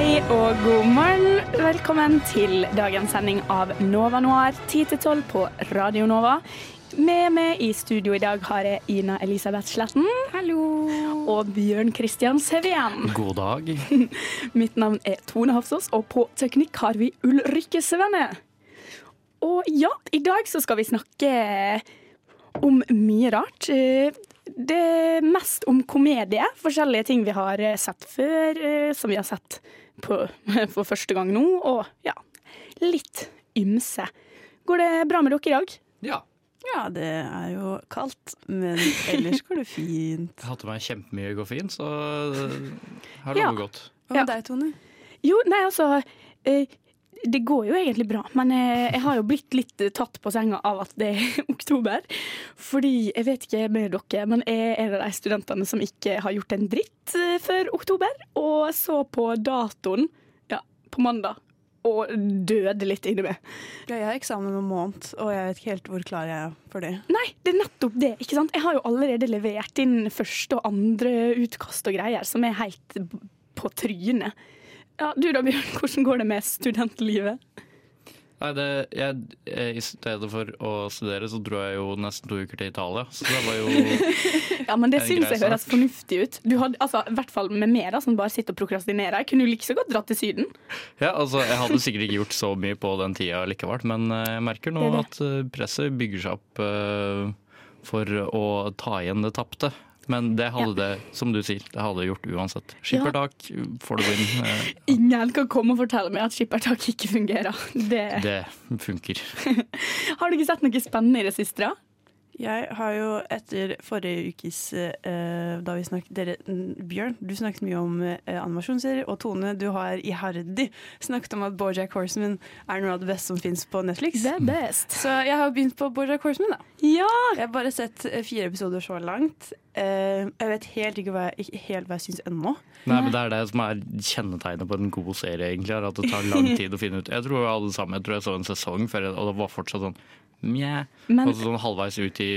Hei og god morgen. Velkommen til dagens sending av Nova Noir 10-12 på Radio Nova. Med meg i studio i dag har jeg Ina Elisabeth Sletten. Hallo. Og Bjørn Kristian Sevjen. God dag. Mitt navn er Tone Hafsås, og på teknikk har vi Ulrikke Svenne. Og ja, i dag så skal vi snakke om mye rart. Eh, Det er mest om komedie. Forskjellige ting vi har sett før, eh, som vi har sett på, for første gang nå. Og ja, litt ymse. Går det bra med dere i dag? Ja. Ja, det er jo kaldt, men ellers går det fint. Jeg hadde meg kjempemye koffein, så det har Ja. gått. Hva med Ja. deg, Tone? Jo, nei, altså eh, Det går jo egentlig bra, men jeg, jeg har jo blitt litt eh, tatt på senga av at det er oktober. Fordi, jeg vet ikke med dere, men jeg er en av de studentene som ikke har gjort en dritt eh, før oktober. Og så på datoen, ja, på mandag, og døde litt inni meg. Ja, jeg har eksamen om en måned, og jeg vet ikke helt hvor klar jeg er for det. Nei, det er nettopp det. ikke sant? Jeg har jo allerede levert inn første og andre utkast og greier, som er helt på trynet. Ja, Du da, Bjørn, hvordan går det med studentlivet? Nei, det, jeg, eh, I stedet for å studere, så dro jeg jo nesten to uker til Italia. Så det var jo Ja, men det syns jeg høres fornuftig ut. Du hadde, altså, I hvert fall med meg, da, som bare sitter og prokrastinerer. Jeg kunne jo like så godt dratt til Syden. Ja, altså, Jeg hadde sikkert ikke gjort så mye på den tida likevel, men eh, jeg merker nå Det det. at eh, presset bygger seg opp uh, for å ta igjen det tapte. Men det hadde det, som du sier, det hadde det gjort uansett. Skippertak får du inn. eh, Ingen kan komme og fortelle meg at skippertak ikke fungerer. Det. Det funker. Har du ikke sett noe spennende i det siste? da? Jeg har jo etter forrige ukes uh, Da vi snakket dere, Bjørn, du snakket mye om uh, animasjonsserier, og Tone, du har iherdig snakket om at Bojack Horseman er noe av det beste som fins på Netflix. Det er best. Så jeg har begynt på Bojack Horseman, da. Ja! Jeg har bare sett eh, fire episoder så langt. Eh, jeg vet helt ikke hva jeg, ikke helt hva jeg syns ennå. Nei, men Det er det som er kjennetegnet på en god serie, egentlig. At det tar lang tid å finne ut. Jeg tror jeg sammen. Jeg tror jeg så en sesong før, og det var fortsatt sånn mjau. Og så sånn halvveis ut i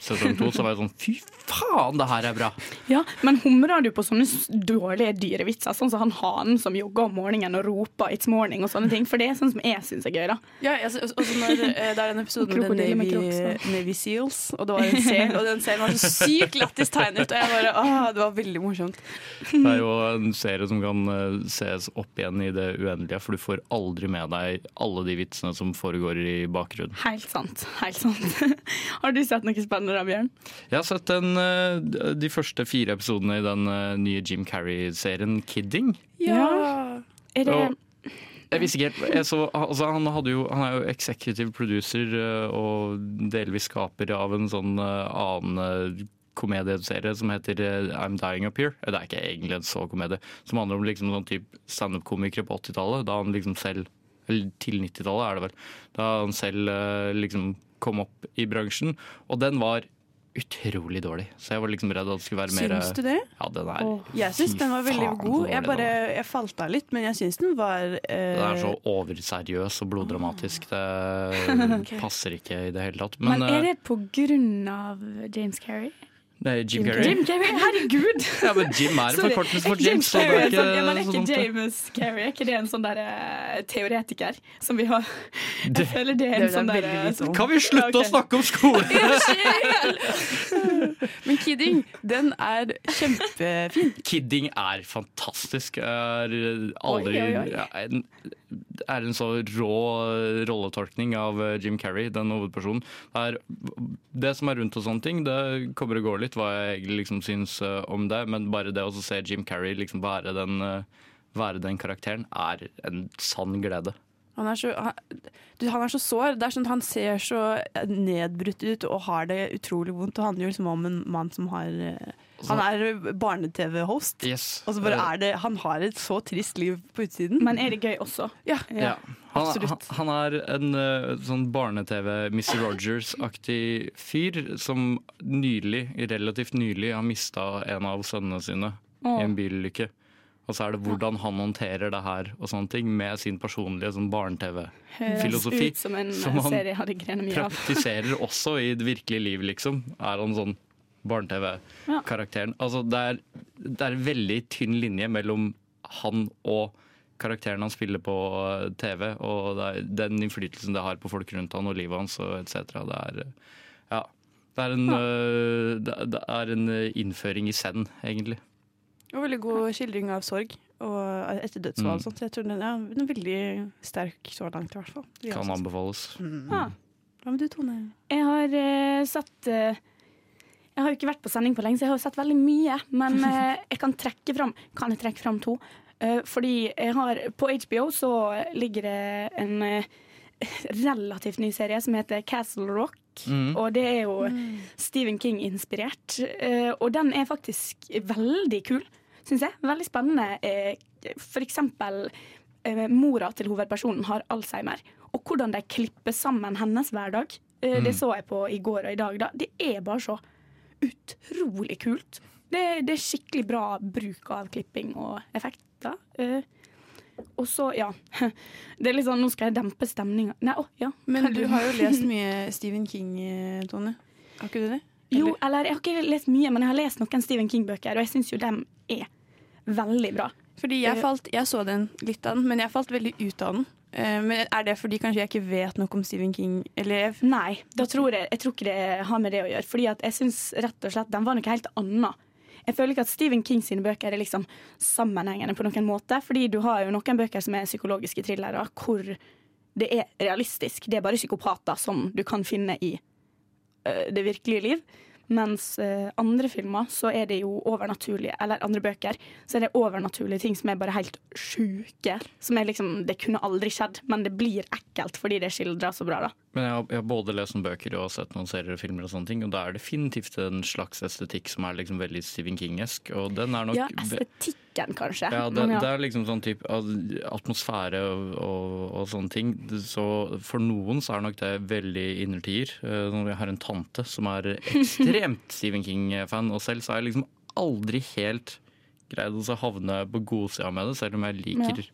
sesong to så var jeg sånn fy faen, det her er bra! ja, men humrer du på sånne dårlige dyrevitser, sånn som han hanen som jogger om morgenen og roper 'it's morning' og sånne ting? For det er sånn som jeg syns er gøy, da. Ja, jeg, også når, eh, det er en episode med Navy, Navy Seals, og det var en sel, og den selen var så sykt lættis tegnet, og jeg bare åh, det var veldig morsomt. Det er jo en serie som kan eh, ses opp igjen i det uendelige, for du får aldri med deg alle de vitsene som foregår i bakgrunnen. Helt sant. helt sant. Har du sett noe spennende da, Bjørn? Jeg har sett den, eh, de første fire episodene i den eh, nye Jim Carrey-serien 'Kidding'. Ja. Er det Og jeg visste ikke helt jeg så, altså han, hadde jo, han er jo executive producer og delvis skaper av en sånn annen komedieserie som heter eh, I'm Dying Up Here. Det er ikke egentlig en så komedie. Som handler om liksom sånn type standup-komikere på 80-tallet. Da han liksom selv Eller til 90-tallet er det vel. Da han selv eh, liksom kom opp i bransjen. Og den var utrolig dårlig. Så jeg var liksom redd at det skulle være mer Syns du det? Ja, den er Jeg syns den var veldig god. Jeg bare, jeg falt av litt, men jeg syns den var uh... Den er så overseriøs og bloddramatisk. Det okay. passer ikke i det hele tatt. Men, Men, er det på grunn av James Carrey? Det er Jim Carrey. Jim Carrey, herregud! Ja, men Jim er en forkortelse for Jim, James, så det er ikke sånn, ja, men er ikke James Carrey er ikke det en sånn der, eh, teoretiker som vi har Det- Jeg føler det er en sånn der veldig eh. Kan vi slutte å snakke om skole? Men 'Kidding', den er kjempefin. Kidding er fantastisk. Er aldri Oi, oi, oi. ja, en, er en så rå rolletolkning av eh, Jim Carrey, den hovedpersonen. Er, det som er rundt og sånne ting, det kommer og går litt, hva jeg egentlig liksom syns eh, om det. Men bare det å se Jim Carrey liksom være den, eh, være den karakteren, er en sann glede. Han er, så, han, han er så sår. Det er sånn, han ser så nedbrutt ut og har det utrolig vondt. Og handler jo liksom om en mann som har eh, Han er barne-TV-host, Yes. og så bare Eh, er det Han har et så trist liv på utsiden. Men er det gøy også? ja. Ja. Han, han, absolutt. han er en uh, sånn barne-TV Mr. Rogers-aktig fyr som nylig, relativt nylig har mista en av sønnene sine i en bilulykke. Og så er det hvordan han håndterer det her og sånne ting med sin personlige sånn barne-TV-filosofi. Ut som en som han serie jeg hadde grenet mye av. Praktiserer også i det virkelige liv, liksom. Er han sånn barne-TV-karakteren. Altså, det er, det er en veldig tynn linje mellom han og karakteren han spiller på eh, TV, og det er den innflytelsen det har på folk rundt han og livet hans og etc. Det er eh, ja. Det er, en, ja. det det er en eh, innføring i zen, egentlig. Og veldig god skildring av sorg og etter dødsfall. Mm. sånt. Jeg tror den, ja, den er veldig sterk så langt, i hvert fall. Kan anbefales. anbefales. Ja. Hva med du, Tone? Jeg har uh, satt eh, Jeg har jo ikke vært på sending på lenge, så jeg har jo sett veldig mye. Men eh, jeg kan trekke fram Kan jeg trekke fram to? Eh, fordi jeg har På HBO så ligger det en eh, relativt ny serie som heter Castle Rock. Mm. Og det er jo Stephen King-inspirert. Og den er faktisk veldig kul, syns jeg. Veldig spennende. For eksempel mora til hovedpersonen har Alzheimer. Og hvordan de klipper sammen hennes hverdag. Det så jeg på i går og i dag. Da. Det er bare så utrolig kult. Det, det er skikkelig bra bruk av klipping og effekter. Eh, og så, ja Det er litt sånn, Nå skal jeg dempe stemninga. Nei, å, ja. Men du har jo lest mye Stephen King, eh, Tone. Har ikke du det? Jo, eller jeg har ikke lest mye, men jeg har lest noen Stephen King-bøker, og jeg syns jo dem er veldig bra. Fordi jeg, falt, jeg så den litt av den, men jeg falt veldig ut av den. Eh, men Er det fordi kanskje jeg ikke vet noe om Stephen King? Eller Nei, da tror jeg, jeg tror ikke det har med det å gjøre. Fordi jeg syns rett og slett den var noe helt annet. Jeg føler ikke at Stephen King sine bøker er liksom sammenhengende på noen måte. Fordi du har jo noen bøker som er psykologiske thrillere, hvor det er realistisk. Det er bare psykopater som du kan finne i øh, det virkelige liv. Mens øh, andre filmer så er det jo overnaturlige, eller andre bøker, så er det overnaturlige ting som er bare helt sjuke. Som er liksom Det kunne aldri skjedd, men det blir ekkelt fordi det skildrer så bra, da. Men jeg har, jeg har både lest noen bøker og sett noen serier og filmer, og sånne ting, og det er definitivt en slags estetikk som er liksom veldig Stephen King-esk. Og den er nok Ja, ve- estetikken, kanskje. Ja, det, Men det er liksom sånn type atmosfære og, og, og sånne ting. Så for noen så er nok det veldig innertier. Når Jeg har en tante som er ekstremt Stephen King-fan, og selv så har jeg liksom aldri helt greid å havne på godsida med det, selv om jeg liker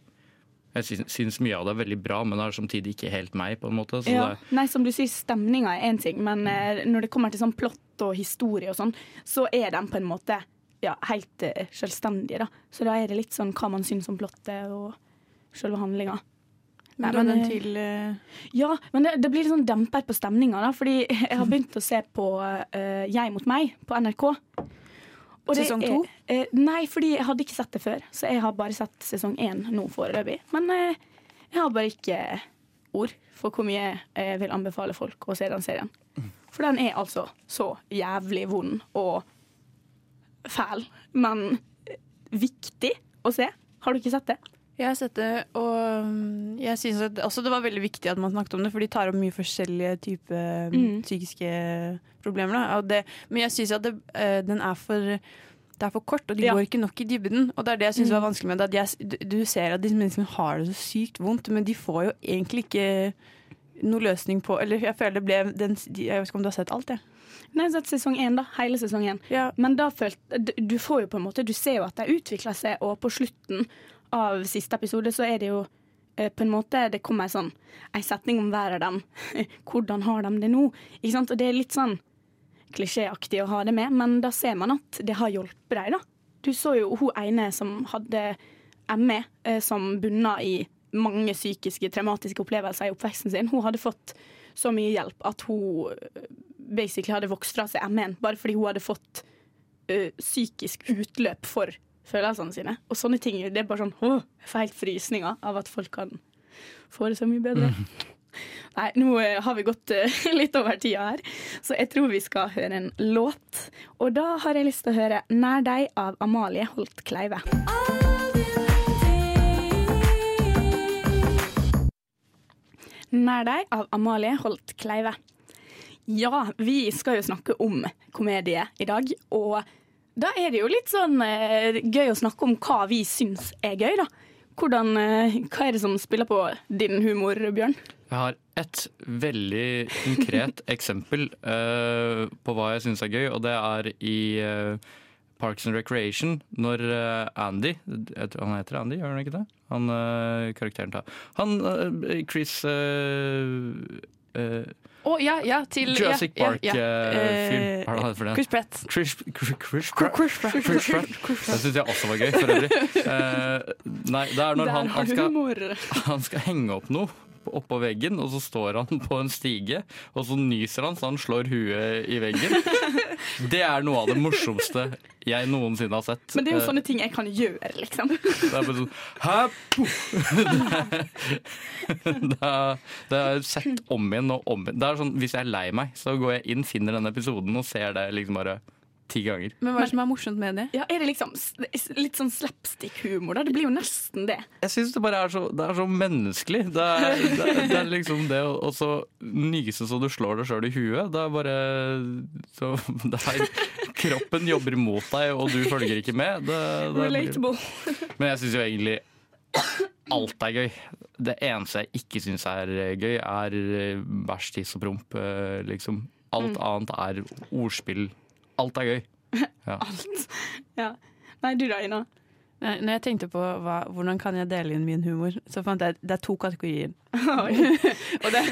Jeg syns, mye av det er veldig bra, men det er samtidig ikke helt meg, på en måte. Så ja. det, Nei, som du sier, stemninga er én ting, men eh, når det kommer til sånn plott og historie og sånn, så er den på en måte ja, helt eh, selvstendige, da. Så da er det litt sånn hva man syns om plottet og selve handlinga. Nei, men, men, den eh, til uh... Ja, men det, det blir litt sånn dempet på stemninga, da. Fordi jeg har begynt å se på uh, Jeg mot meg på NRK. Og Sesong to? Uh, nei, fordi jeg hadde ikke sett det før. Så jeg har bare sett sesong én nå foreløpig. Men eh, jeg har bare ikke ord for hvor mye jeg vil anbefale folk å se den serien. For den er altså så jævlig vond og fæl, men viktig å se. Har du ikke sett det? Jeg har sett det, og jeg synes at også det var veldig viktig at man snakket om det, for de tar opp mye forskjellige typer Mm. psykiske problemer. Det, men jeg syns at det, eh, den er for det er for kort, og de Ja. går ikke nok i dybden. Og det er det jeg syns var Mm. vanskelig med det. At jeg, du, du ser at disse menneskene har det så sykt vondt, men de får jo egentlig ikke noe løsning på Eller jeg føler det ble den, Jeg vet ikke om du har sett alt, jeg. Nei, sett sesong én, da. Hele sesong én. Ja. Men da følte du- får jo på en måte Du ser jo at de utvikler seg, og på slutten av siste episode så er det jo eh, på en måte Det kommer sånn en setning om hver av dem. Hvordan har de det nå? Ikke sant? Og det er litt sånn klisjéaktig å ha det med, men da ser man at det har hjulpet dem, da. Du så jo hun ene som hadde ME, eh, som bunna i mange psykiske, traumatiske opplevelser i oppveksten sin. Hun hadde fått så mye hjelp at hun eh, basically hadde vokst fra seg ME-en bare fordi hun hadde fått ø, psykisk utløp for følelsene sine. Og sånne ting. Det er bare sånn åh, Jeg får helt frysninger av at folk kan få det så mye bedre. Nei, nå eh, har vi gått eh, litt over tida her, så jeg tror vi skal høre en låt. Og da har jeg lyst til å høre 'Nær deg' av Amalie Holt Kleive. Nær deg av Amalie Holt Kleive. Ja, vi skal jo snakke om komedie i dag, og Da er det jo litt sånn eh, gøy å snakke om hva vi syns er gøy, da. Hvordan, eh, hva er det som spiller på din humor, Bjørn? Jeg har et veldig konkret eksempel eh, på hva jeg syns er gøy, og det er i eh, Parks and Recreation, når eh, Andy Han heter Andy, gjør han ikke det? Han eh, karakteren tar Han eh, Chris Å ja, ja, til Jurassic. Park-film. Hva er det for det? Chris Pratt. Chris, Chris, Chris, Pratt. Chris Pratt. Det syns jeg også var gøy, for øvrig. Uh, nei, det er når han, han, skal, han skal henge opp noe oppå veggen, og så står han på en stige, og så nyser han så han slår huet i veggen. Det er noe av det morsomste jeg noensinne har sett. Men det er jo Eh, sånne ting jeg kan gjøre, liksom. det er bare sånn Hæ? Det er- Det er, det er sett om igjen og om igjen. Det er sånn, Hvis jeg er lei meg, så går jeg inn, finner den episoden og ser det liksom bare ti ganger. Men hva er det som er morsomt med det? Ja, er det liksom litt sånn slapstick-humor, da? Det blir jo nesten det. Jeg syns det bare er så, det er så menneskelig. Det er, det, er- det er liksom det å og så nyse så du slår deg sjøl i huet. Det er bare så det er, Kroppen jobber mot deg, og du følger ikke med. Det, det Relatable. Men jeg syns jo egentlig alt er gøy. Det eneste jeg ikke syns er gøy, er eh, bæsj, tiss og promp. eh, Liksom. Alt annet er ordspill. Alt er gøy. Ja. Ja. Nei, du da, Ina? Nei, Når jeg tenkte på hva, hvordan kan jeg dele inn min humor, så fant jeg det er to kategorier. og det,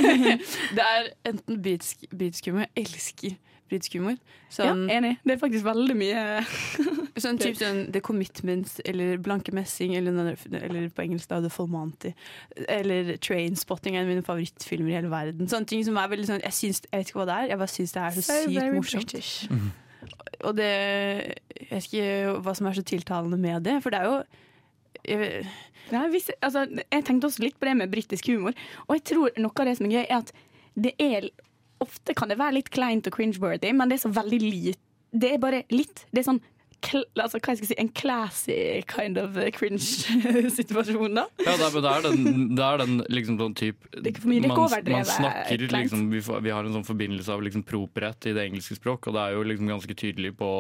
det er enten britisk humor. Jeg elsker britisk humor. Sånn, ja, enig. Det er faktisk veldig mye sånn typ sånn The Commitments eller Blanke Messing eller, eller på engelsk da The Fulmanti. Eller Trainspotting er en av mine favorittfilmer i hele verden. Sånne ting som er veldig sånn Jeg, syns, jeg vet ikke hva det er, jeg bare syns det er så sykt morsomt. British. Og det Jeg vet ikke hva som er så tiltalende med det, for det er jo jeg, Nei, hvis, altså, jeg tenkte også litt på det med britisk humor, og jeg tror noe av det som er gøy, er at det er Ofte kan det være litt kleint og cringe-worthy, men det er så veldig lite Det er bare litt. Det er sånn altså, hva jeg skal si, en classy kind of cringe-situasjon, da. Ja, det er, det er den, det er den liksom sånn type man, man snakker liksom vi, vi har en sånn forbindelse av liksom properett i det engelske språk, og det er jo liksom ganske tydelig på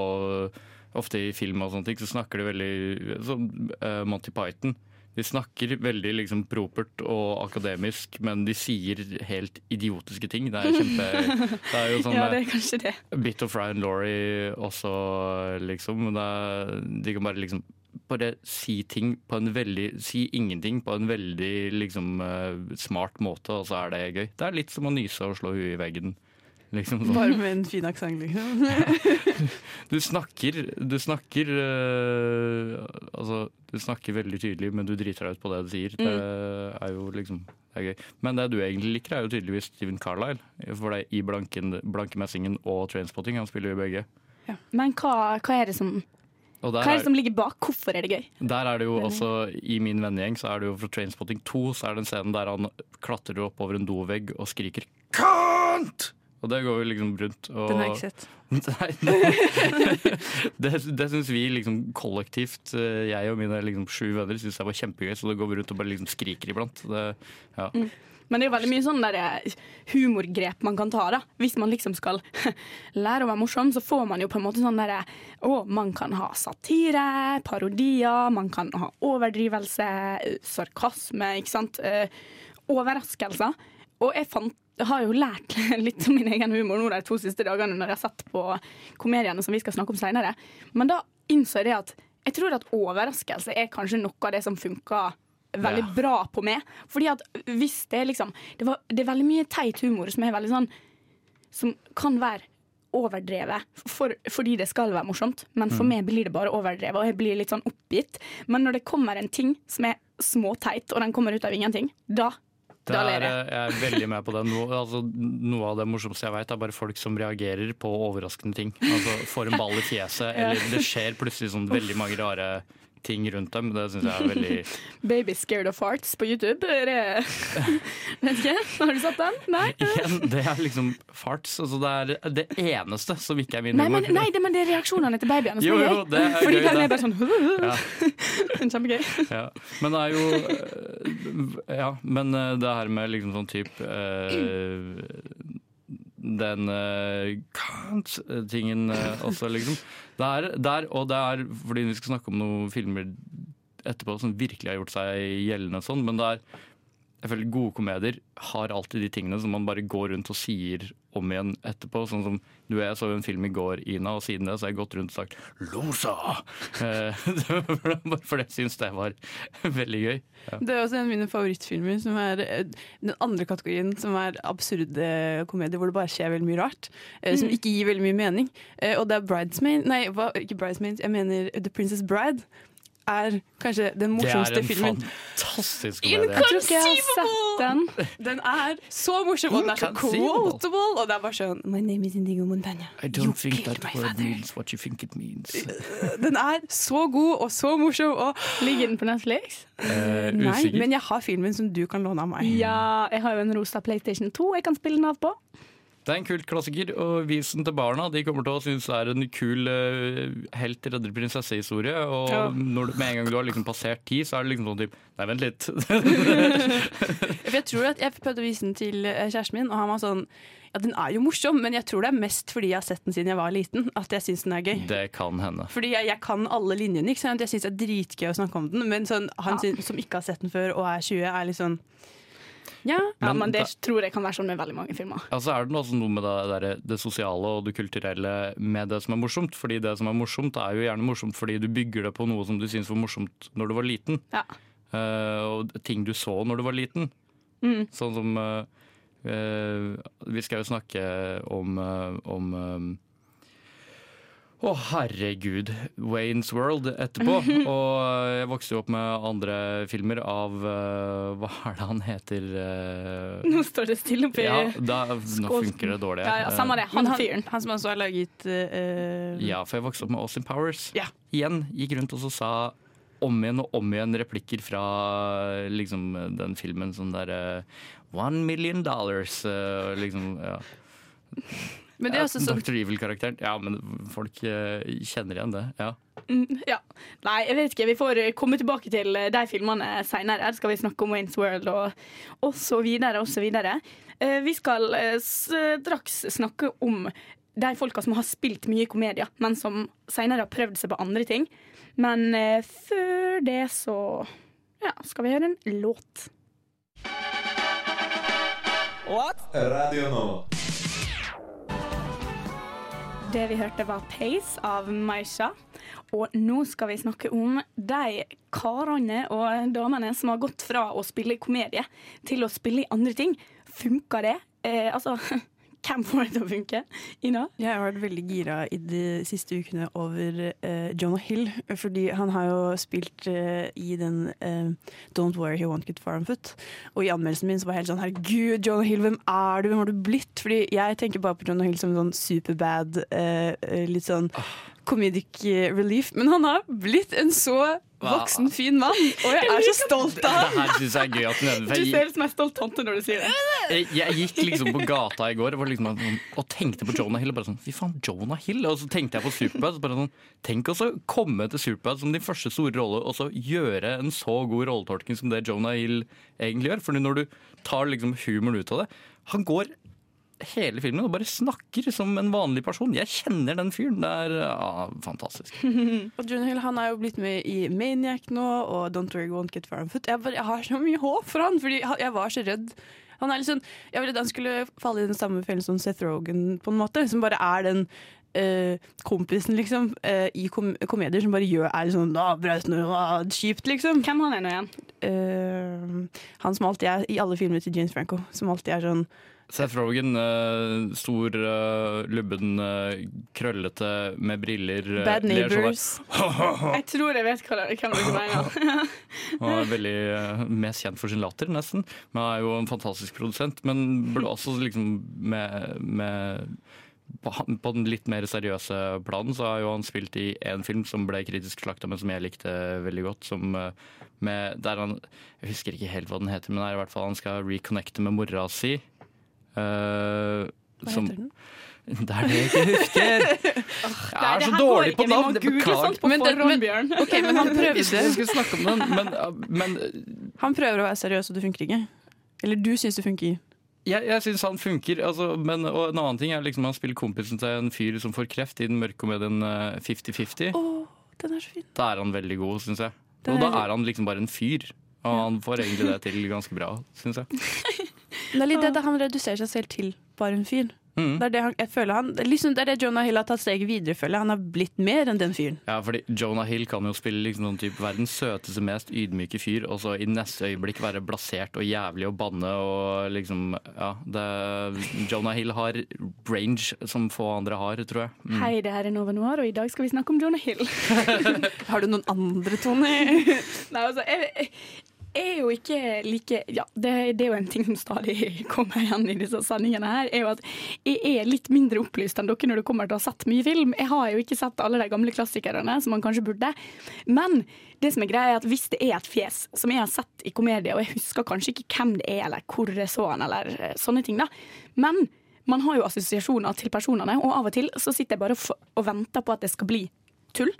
Ofte i film og sånne ting så snakker de veldig Sånn uh, Monty Python. De snakker veldig liksom propert og akademisk, men de sier helt idiotiske ting. Det er kjempe Det er jo sånn Ja, det er kanskje det. Bit of Ryan Laurie også, liksom. Det er, de kan bare liksom bare si ting på en veldig Si ingenting på en veldig liksom eh, smart måte, og så er det gøy. Det er litt som å nyse og slå huet i veggen. Liksom sånn. bare med en fin aksent, liksom. Du snakker Du snakker eh, Altså, du snakker veldig tydelig, men du driter deg ut på det du sier. Det er jo liksom det er gøy. Men det du egentlig liker, er jo tydeligvis Steven Carlisle. For deg i blanken, Blankemessingen og Trainspotting. Han spiller jo begge. Men hva, hva er det som Og der Hva er er- det som ligger bak? Hvorfor er det gøy? Der er det jo også, I min vennegjeng så er det jo fra Trainspotting 2 så er det en scene der han klatrer opp over en dovegg og skriker 'Kant!' Og det går jo liksom rundt. Og, Den har jeg ikke sett. Nei, det det syns vi liksom kollektivt, eh, jeg og mine liksom sju venner, syns det var kjempegøy. Så det går vi rundt og bare liksom skriker iblant. Det, ja. Men det er jo veldig mye sånn der eh, humorgrep man kan ta. da Hvis man liksom skal lære å være morsom, så får man jo på en måte sånn derre Å, man kan ha satire, parodier, man kan ha overdrivelse, eh, sarkasme, ikke sant. Eh, overraskelser. Og jeg fant, har jo lært litt om min egen humor nå de to siste dagene når jeg har sett på komediene som vi skal snakke om seinere. Men da innså jeg det at jeg tror at overraskelse er kanskje noe av det som funker veldig Ja. bra på meg. Fordi at hvis det er liksom Det, var, det er veldig mye teit humor som er veldig sånn Som kan være overdrevet for, fordi det skal være morsomt. Men for meg blir det bare overdrevet, og jeg blir litt sånn oppgitt. Men når det kommer en ting som er småteit, og den kommer ut av ingenting, da, Det er, jeg. eh, er veldig med på det. Noe, altså, noe av det morsomste jeg vet, er bare folk som reagerer på overraskende ting. Altså Får en ball i fjeset, eller det skjer plutselig sånn veldig mange rare ting rundt dem. Det syns jeg er veldig Baby Scared of Farts på YouTube. Det Vet ikke. Har du sett den? Nei? Igjen, det er liksom farts. Altså, det er det eneste som ikke er min Nei, men, humor. nei det, men det er reaksjonene til babyene som Jo, jo, det er Fordi gøy, den er bare sånn Kjempegøy. Ja. Men det er jo øh, Ja, men øh, det her med liksom sånn type øh, den uh, can't-tingen uh, også, liksom. Det er, det er, og det er fordi vi skal snakke om noen filmer etterpå som virkelig har gjort seg gjeldende sånn, men det er jeg føler Gode komedier har alltid de tingene som man bare går rundt og sier om igjen etterpå. Sånn som du og jeg så en film i går, Ina, og siden det så har jeg gått rundt og sagt 'Losa'! Eh, Bare fordi jeg syns det var veldig gøy. Ja. Det er også en av mine favorittfilmer, som er eh, den andre kategorien, som er absurde komedier hvor det bare skjer veldig mye rart. Mm. Som ikke gir veldig mye mening. Eh, Og det er Bridesmaid Nei, hva, ikke Bridesmaid, jeg mener The Princess Bride. Er kanskje den morsomste filmen. Det er en fantastisk Jeg komedie. tror ikke jeg har sett den. Den er så morsom, og den er så Inconceivable. quotable. Og det er bare sånn My name is Indigo Montagna. I You don't think that word father. means what you think it means. Den er så god og så morsom. Og Ligger den på Netflix? Eh, nei, men jeg har filmen som du kan låne av meg. Ja, jeg har jo en rosa PlayStation 2 jeg kan spille den av på. Det er en kult klassiker, og vis den til barna. De kommer til å synes det er en kul uh, helt redder prinsesse-historie. Og Ja. når du, med en gang du har liksom passert ti, så er det liksom sånn typ Nei, vent litt. Jeg tror at jeg prøvde å vise den til eh, kjæresten min, og han var sånn Ja, den er jo morsom, men jeg tror det er mest fordi jeg har sett den siden jeg var liten, at jeg syns den er gøy. det kan hende. Fordi jeg, jeg kan alle linjene. ikke sant? Jeg syns det er dritgøy å snakke om den, men sånn, han Ja. synes, som ikke har sett den før og er 20, er litt sånn Ja. Ja, Men men det da- tror jeg kan være sånn med veldig mange filmer. Ja, så er det noe med det, der, det sosiale og det kulturelle med det som er morsomt. Fordi det som er morsomt, er jo gjerne morsomt fordi du bygger det på noe som du syns var morsomt når du var liten. Ja. Uh, og ting du så når du var liten. Mm. Sånn som uh, uh, Vi skal jo snakke om, om eh, å, herregud. Waynes World etterpå. Og eh, jeg vokste jo opp med andre filmer av uh, Hva er det han heter? uh... Nå står det stille oppi ja, da, nå funker det dårlig. Ja, ja, samme det. Han han, fyren. han som også har laget uh... Ja, for jeg vokste opp med Austin Powers. Ja. Igjen gikk rundt og så sa om igjen og om igjen replikker fra liksom, den filmen sånn der eh, One million dollars. eh, liksom, ja. Men det er også sånn Dr. Evil-karakteren. Ja, men folk eh, kjenner igjen det. Ja. Mm, ja. Nei, jeg vet ikke. Vi får eh, komme tilbake til eh, de filmene seinere. Skal vi snakke om Waynes World og, og så videre og så videre. Eh, Vi skal straks snakke om de folka som har spilt mye komedier, men som seinere har prøvd seg på andre ting. Men før det så ja, skal vi høre en låt. What? Radio Nova. Det vi hørte var Pace av Maisha. Og nå skal vi snakke om de karene og damene som har gått fra å spille komedie til å spille i andre ting. Funker det? Eh, altså, hvem får det til å funke? Ina? Jeg har vært veldig gira i de siste ukene over uh, Jonah Hill. Fordi han har jo spilt uh, i den uh, Don't Worry He Won't Get Far On Foot. Og i anmeldelsen min så var jeg helt sånn Herregud, Jonah Hill, hvem er du? Hvem har du blitt? Fordi jeg tenker bare på Jonah Hill som sånn superbad, litt sånn comedic eh, relief. Men han har blitt en så voksen, fin mann, og jeg er så stolt av ham! du ser ut som ei stolt tante når du sier det. Jeg, jeg gikk liksom på gata i går og, liksom sånn, og tenkte på Jonah Hill. Og bare sånn, Fy faen, Jonah Hill? Og så tenkte jeg på Superbad. Og Bare sånn, tenk å komme til Superbad som din første store rolle, og så gjøre en så god rolletolkning som det Jonah Hill egentlig gjør. For når du tar liksom humoren ut av det Han går hele filmen og bare snakker som en vanlig person. Jeg kjenner den fyren. Det er ja, fantastisk. Og Jonah Hill han er jo blitt med i Maniac nå, og Don't Worry Won't Get Far On Foot. Jeg, bare, jeg har så mye håp for han, fordi jeg var så redd. Han er litt sånn, jeg var redd han skulle falle i den samme fellen som Seth Rogen, på en måte. Som bare er den Uh, kompisen, liksom, uh, i kom komedier som bare gjør er sånn ah, brautende, ah, kjipt, liksom. Hvem han er nå igjen? Uh, han som alltid er i alle filmer til James Franco. Som alltid er sånn Seth Rogan, uh, stor, uh, lubben, uh, krøllete, med briller. eh, Bad der. Neighbors. Jeg tror jeg vet hva det- hvem dere mener. Han er veldig eh, mest kjent for sin latter, nesten. Men han er jo en fantastisk produsent. Men burde også liksom med, med på, på den litt mer seriøse planen så har jo han spilt i en film som ble kritisk slakta, men som jeg likte veldig godt. Som eh, med, der han Jeg husker ikke helt hva den heter, men det er i hvert fall han skal reconnecte med mora si. Eh, Hva som, heter den? Det er det jeg ikke husker! Jeg er det så dårlig på. Navn! Beklager. på Men den- men- Bjørn. OK, men han prøvde. jeg skulle snakke om den, men, men Han prøver å være seriøs, og det funker ikke. Eller du syns det funker. Jeg, jeg syns han funker, altså, men og en annen ting er liksom han spiller kompisen til en fyr som får kreft i den mørke komedien eh, 50-50. Oh, den er så fin. Da er han veldig god, syns jeg. Og da er- er han liksom bare en fyr. Og han får egentlig det til ganske bra, syns jeg. Det er litt det, han reduserer seg selv til bare en fyr. Mm. Det er det han, jeg føler han, liksom det er det Jonah Hill har tatt steget videre, føler jeg. Han har blitt mer enn den fyren. Ja, fordi Jonah Hill kan jo spille liksom noen type verdens søteste, mest ydmyke fyr, og så i neste øyeblikk være blasert og jævlig og banne og liksom Ja. Det, Jonah Hill har range som få andre har, tror jeg. Mm. Hei, det her er Nova Noir, og i dag skal vi snakke om Jonah Hill. Har du noen andre, Tony? Nei, altså, jeg, jeg er jo ikke like Ja, det, det er jo en ting som stadig kommer igjen i disse sendingene her, er jo at jeg er litt mindre opplyst enn dere når det kommer til å ha sett mye film. Jeg har jo ikke sett alle de gamle klassikerne, som man kanskje burde. Men det som er greia er at hvis det er et fjes som jeg har sett i komedie, og jeg husker kanskje ikke hvem det er, eller hvor jeg så han, eller eh, sånne ting, da. Men man har jo assosiasjoner til personene, og av og til så sitter jeg bare og venter på at det skal bli tull.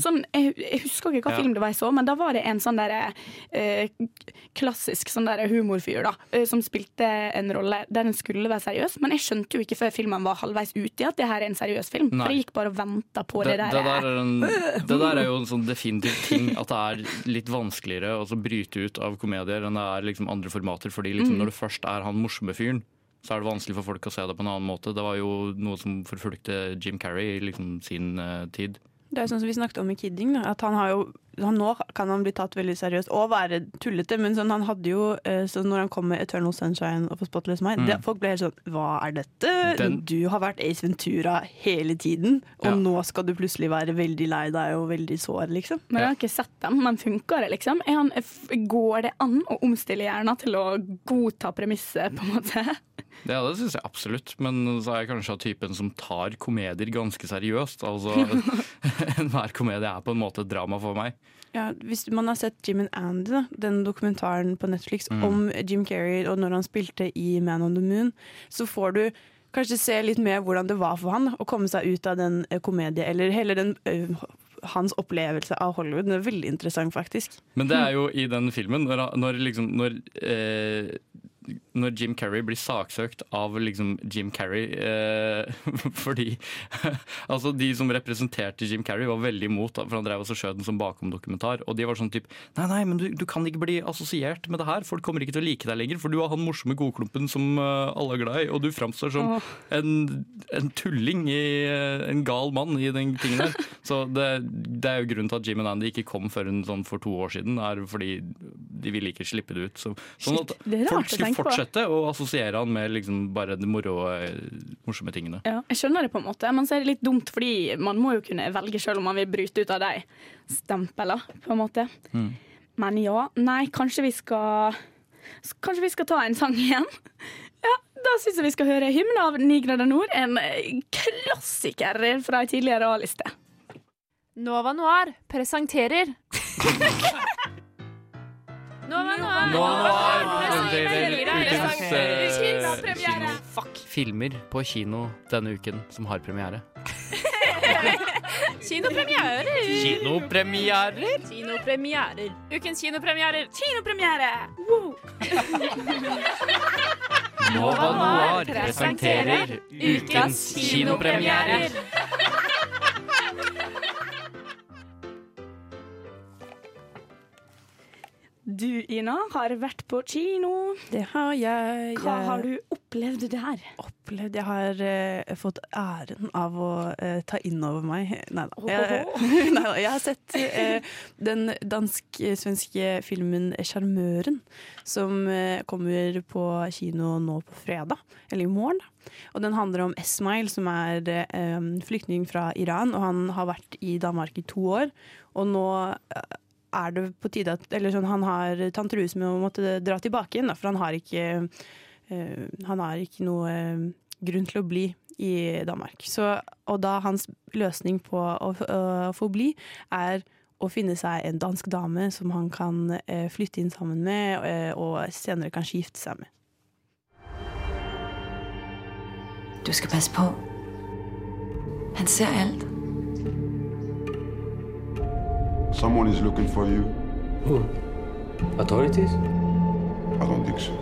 Sånn, jeg, jeg husker ikke hva Ja. film det var jeg så, men da var det en sånn der, eh, klassisk sånn der humorfyr da, eh, som spilte en rolle der den skulle være seriøs. Men jeg skjønte jo ikke før filmen var halvveis ute at det her er en seriøs film. Nei. For jeg gikk bare og venta på det, Det, der. det, der er en, det der er jo en sånn definitiv ting at det er litt vanskeligere å bryte ut av komedier enn det er liksom andre formater. Fordi liksom når det først er han morsomme fyren, så er det vanskelig for folk å se det på en annen måte. Det var jo noe som forfulgte Jim Carrey i liksom sin uh, tid. Det er sånn som vi snakket om i Kidding, at han har jo han Nå kan han bli tatt veldig seriøst og være tullete, men sånn, han hadde jo eh, så Når han kom med 'Eternal Sunshine' og 'For Spotless Mind', det, folk ble helt sånn Hva er dette? Den- Du har vært Ace Ventura hele tiden, og Ja. nå skal du plutselig være veldig lei deg og veldig sår, liksom. Men jeg har ikke sett dem, men funker det, liksom? Er han, går det an å omstille hjernen til å godta premisset, på en måte? Ja, det syns jeg absolutt, men så er jeg kanskje av typen som tar komedier ganske seriøst. Altså, Enhver komedie er på en måte et drama for meg. Ja, hvis man har sett Jim and Andy, da, den dokumentaren på Netflix om Jim Carrey og når han spilte i Man on the Moon, så får du kanskje se litt mer hvordan det var for han å komme seg ut av den komedien komedie, eller hele den eh, hans opplevelse av Hollywood. Det er veldig interessant, faktisk. Men det er jo i den filmen, når, når, liksom, når, eh, når Jim Carrey blir saksøkt av liksom Jim Carrey eh, fordi Altså, de som representerte Jim Carrey, var veldig imot, for han drev også skjøt den som bakom-dokumentar. Og de var sånn typ Nei, nei, men du, du kan ikke bli assosiert med det her. Folk kommer ikke til å like deg lenger, for du har han morsomme godklumpen som eh, alle er glad i, og du framstår som en, en tulling i eh, En gal mann i den tingen der. Så det, det er jo grunnen til at Jim og Andy ikke kom før en sånn for to år siden, er fordi de ville ikke slippe det ut. Så, sånn at Shit, det er rart folk skulle tenke på. fortsette å assosiere han med liksom bare de moro, eh, morsomme tingene. Ja, jeg skjønner det på en måte, men så er det litt dumt, fordi man må jo kunne velge selv om man vil bryte ut av de stempela, på en måte. Men ja, nei, kanskje vi skal Kanskje vi skal ta en sang igjen? Ja, da syns jeg vi skal høre 'Hymne' av Ni grader nord, en eh, klassiker fra ei tidligere A-liste. Nova Noir presenterer Nova Noir, kinopremiere. Fuck. Filmer på kino denne uken som har premiere. Kinopremierer. Kinopremierer! Kinopremierer. Ukens kinopremierer. Kinopremiere! Nova Noir presenterer ukens kinopremierer. Du, Ina, har vært på kino. Det har jeg. Hva jeg har du opplevd der? opplevd Jeg har uh, fått æren av å uh, ta inn over meg Nei da. Jeg, da, jeg har sett den dansk-svenske filmen 'Sjarmøren', som kommer på kino nå på fredag, eller i morgen. Og den handler om Esmail, som er flyktning fra Iran, og han har vært i Danmark i to år. Og nå er det på tide at Eller sånn, han har tante med å måtte dra tilbake igjen, da, for han har ikke eh, Han har ikke noe eh, grunn til å bli i Danmark. Så, og da hans løsning på å, å få bli, er å finne seg en dansk dame som han kan eh, flytte inn sammen med, og senere kanskje gifte seg med. Du skal passe på. Han ser alt. Someone is looking for you. Who? Authorities? I don't think so.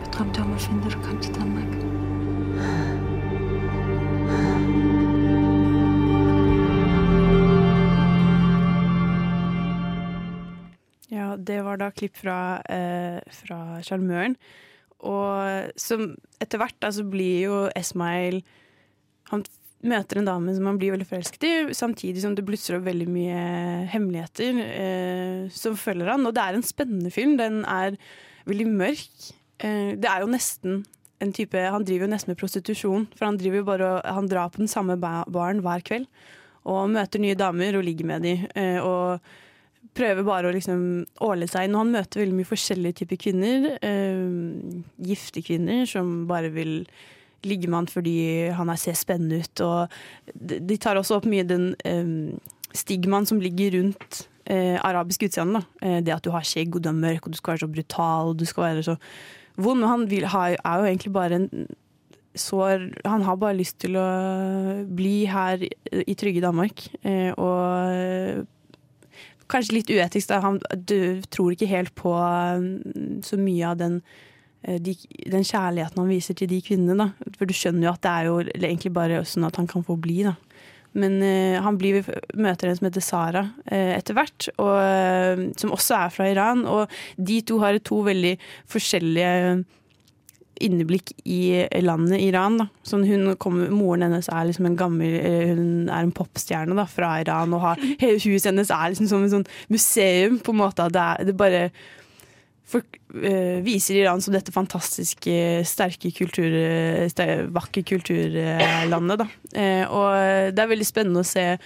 Jeg drømte om å finne dere kom til Danmark. Ja, det var da klipp fra, eh, fra Sjarmøren. Og som etter hvert da, så blir jo Esmail Han møter en dame som han blir veldig forelsket i, samtidig som det blusser opp veldig mye hemmeligheter eh, som følger han. Og det er en spennende film. Den er veldig mørk. Eh, det er jo nesten en type Han driver jo nesten med prostitusjon, for han driver jo bare Han drar på den samme ba baren hver kveld og møter nye damer og ligger med dem. Eh, og prøver bare å liksom åle seg når han møter veldig mye forskjellige typer kvinner. Eh, gifte kvinner som bare vil ligge med han fordi han er, ser spennende ut. Og de, tar også opp mye den eh, stigmaen som ligger rundt eh, arabisk utseende. Eh, det at du har skjegg og du er mørk og du skal være så brutal og du skal være så vond. Men han vil, har, er jo egentlig bare en sår han har bare lyst til å bli her i trygge Danmark. Eh, og kanskje litt uetisk, da. Han, du tror ikke helt på så mye av den, de, den kjærligheten han viser til de kvinnene. Da. For du skjønner jo at det er jo egentlig bare sånn at han kan få bli. Da. Men uh, han blir, møter en som heter Sara uh, etter hvert, og, uh, som også er fra Iran. Og de to har to veldig forskjellige inneblikk i landet Iran. Da. Sånn hun kommer, moren hennes er liksom en gammel eh, Hun er en popstjerne da, fra Iran, og har, huset hennes er liksom som et sånn museum. på en måte. Det, er, det bare for, eh, viser Iran som dette fantastiske, sterke kultur, ster, vakre kulturlandet. Da. Eh, og det er veldig spennende å se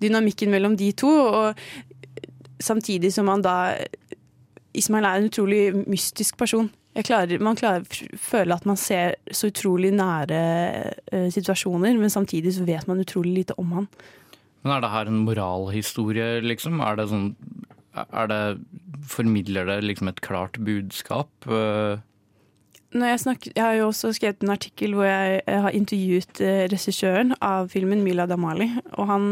dynamikken mellom de to. Og samtidig som man da Ismail er en utrolig mystisk person. Klarer, man klarer føler at man ser så utrolig nære uh, situasjoner, men samtidig så vet man utrolig lite om han. Men er det her en moralhistorie, liksom? Er det sånn det, Formidler det liksom et klart budskap? Når jeg, snakker, jeg har jo også skrevet en artikkel hvor jeg, jeg har intervjuet uh, regissøren av filmen, Mila Damali. Og han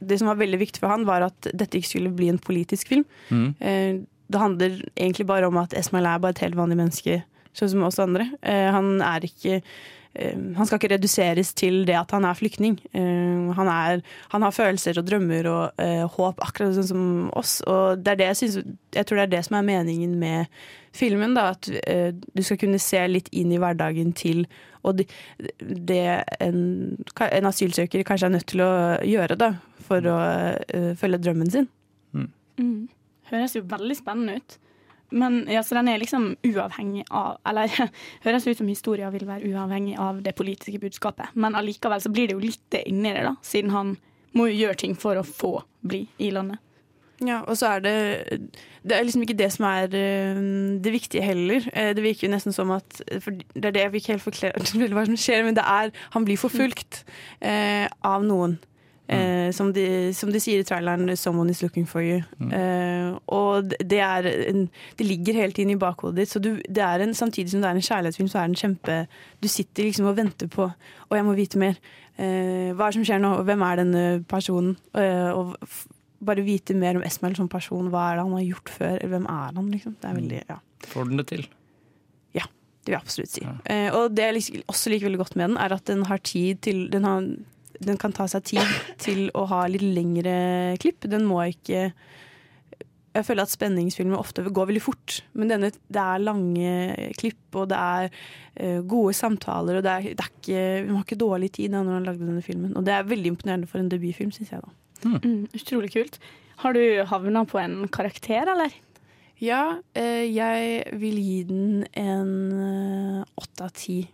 Det som var veldig viktig for han, var at dette ikke skulle bli en politisk film. mm. Det handler egentlig bare om at Esmail er bare et helt vanlig menneske, sånn som oss andre. Eh, han er ikke eh, han skal ikke reduseres til det at han er flyktning. Eh, han, er, han, har følelser og drømmer og uh, håp, akkurat sånn som oss. Og det er det jeg, synes, jeg tror det er det som er meningen med filmen. Da, at uh, du skal kunne se litt inn i hverdagen til og det, det en, en, asylsøker kanskje er nødt til å gjøre da, for å uh, følge drømmen sin. Mm. Mm. Høres jo veldig spennende ut. Men ja, Så den er liksom uavhengig av Eller høres ut som historien vil være uavhengig av det politiske budskapet. Men allikevel så blir det jo litt det inni det, da, siden han må jo gjøre ting for å få bli i landet. Ja, og så er det Det er liksom ikke det som er det viktige heller. Det virker jo nesten som at For det er det jeg ikke helt forklare hva som skjer, men det er Han blir forfulgt eh, av noen. Eh, som, de, som, de, sier i traileren 'Someone is looking for you'. Mm. Eh, og det, er en, det ligger hele tiden i bakhodet ditt. Så du, det er en, samtidig som det er en kjærlighetsfilm, så er den kjempe Du sitter liksom og venter på 'Å, jeg må vite mer'. Eh, hva er det som skjer nå? Hvem er denne personen? og bare vite mer om Esmael som person. Hva er det han har gjort før? Eller hvem er han? Liksom? Det er veldig, ja. Får den det til? Ja, det vil jeg absolutt si. Ja. og det jeg også liker veldig godt med den, er at den har tid til den har den kan ta seg tid til å ha litt lengre klipp. Den må ikke Jeg føler at spenningsfilmer ofte går veldig fort, men denne, det er lange klipp, og det er uh, gode samtaler, og det er, det er ikke, vi har ikke dårlig tid da når han lagde denne filmen. Og det er veldig imponerende for en debutfilm, syns jeg. da. Mm. Mm, utrolig kult. Har du havna på en karakter, eller? Ja, uh, jeg vil gi den en åtte av ti.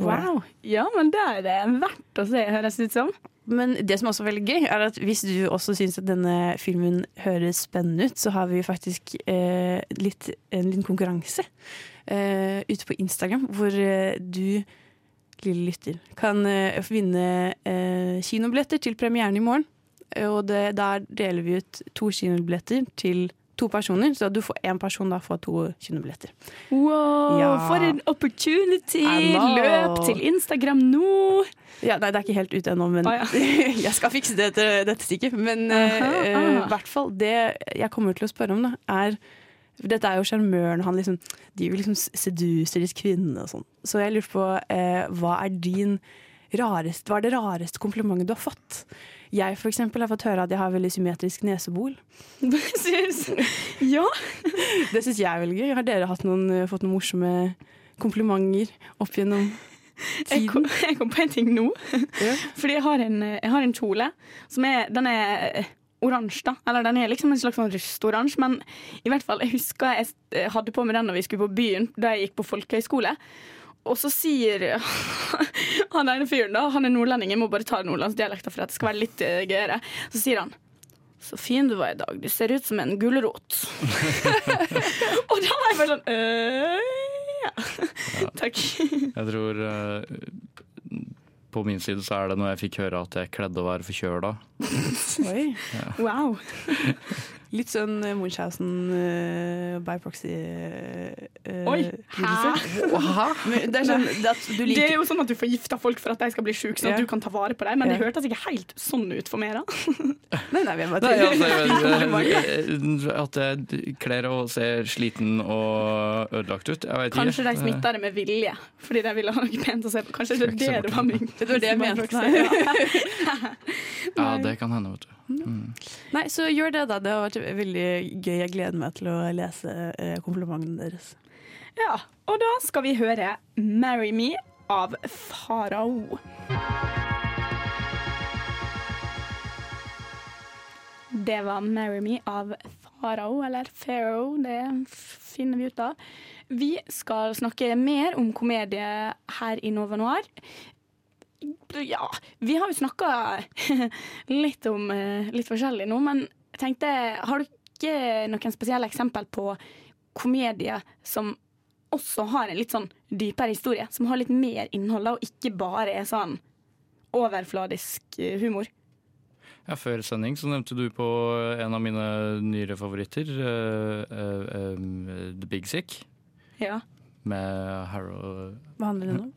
Wow. Ja, men det er det verdt å se, høres det ut som. Men det som også er veldig gøy, er at hvis du også syns at denne filmen høres spennende ut, så har vi faktisk eh, litt, en liten konkurranse eh, ute på Instagram, hvor eh, du, lille lytter, kan vinne kinobilletter til premieren i morgen. Og det, der deler vi ut to kinobilletter til to personer, så du får én person da får to kinobilletter. Wow, ja. for en opportunity! Løp til Instagram nå! Ja, nei, det er ikke helt ute ennå, men ah, ja. jeg skal fikse det etter dette stikket. Men i uh, uh, hvert fall det jeg kommer til å spørre om, da, er Dette er jo sjarmøren. Han liksom, de vil liksom seduser disse kvinnene og sånn. Så jeg lurte på eh, hva er din rarest, hva er det rareste komplimentet du har fått? Jeg for eksempel har fått høre at jeg har veldig symmetrisk nesebol. ja. Det syns jeg er veldig gøy. Har dere noen, eh, fått noen morsomme komplimenter opp gjennom Jeg kom, jeg kom på en ting nå. Fordi jeg har en, jeg har en kjole som er Den er oransje, da. Eller den er liksom en slags sånn rustoransje, men i hvert fall, jeg husker jeg eh, hadde på meg den da vi skulle på byen, da jeg gikk på folkehøyskole. Og så sier han ene fyren, da, han er nordlending, jeg må bare ta nordlandsdialekta for at det skal være litt eh, gøyere. Så sier han så fin du var i dag, du ser ut som en gulrot. og da var jeg bare sånn øh, ja. Takk. Jeg tror uh, på min side så er det når jeg fikk høre at jeg kledde å være forkjøla. Oi. Wow. Litt sånn eh, Munchhausen uh, by proxy uh, Oi, hæ? Men det er sånn det du Det er jo sånn at du forgifter folk for at de skal bli syke, sånn at du kan ta vare på dem, men det hørtes ikke helt sånn ut for meg, da. Nei, nei, vi er bare altså, jeg, at jeg kler og ser sliten og ødelagt ut. Jeg vet ikke. Kanskje de smitta det med vilje, fordi de ville ha noe pent å se på. Kanskje det er det det var min Det var det jeg mente. Ja. Ja, det kan hende, vet du. Mm. Nei, så gjør det, da. Det har vært veldig gøy. Jeg gleder meg til å lese eh, komplimentene deres. Ja, og da skal vi høre 'Marry Me' av Farao. Det var 'Marry Me' av Farao, eller Pharaoh, det finner vi ut av. Vi skal snakke mer om komedie her i Nova Noir. Ja, vi har jo snakka litt om eh, litt forskjellig nå, men jeg tenkte Har dere noen spesielle eksempel på komedier som også har en litt sånn dypere historie? Som har litt mer innhold, og ikke bare er sånn overfladisk eh, humor? Ja, før sending så nevnte du på en av mine nyere favoritter, uh, uh, uh, The Big Sick, Ja. med Harrow Hva handler den om?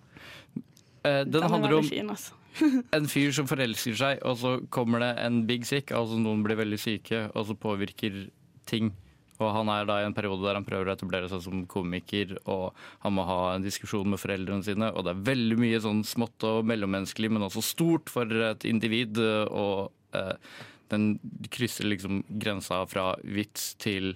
Eh, Den er handler om fin, altså. en fyr som forelsker seg, og så kommer det en big sick, altså noen blir veldig syke, og så påvirker ting. Og han er da i en periode der han prøver å etablere seg som komiker, og han må ha en diskusjon med foreldrene sine, og det er veldig mye sånn smått og mellommenneskelig, men også stort for et individ, og eh, den krysser liksom grensa fra vits til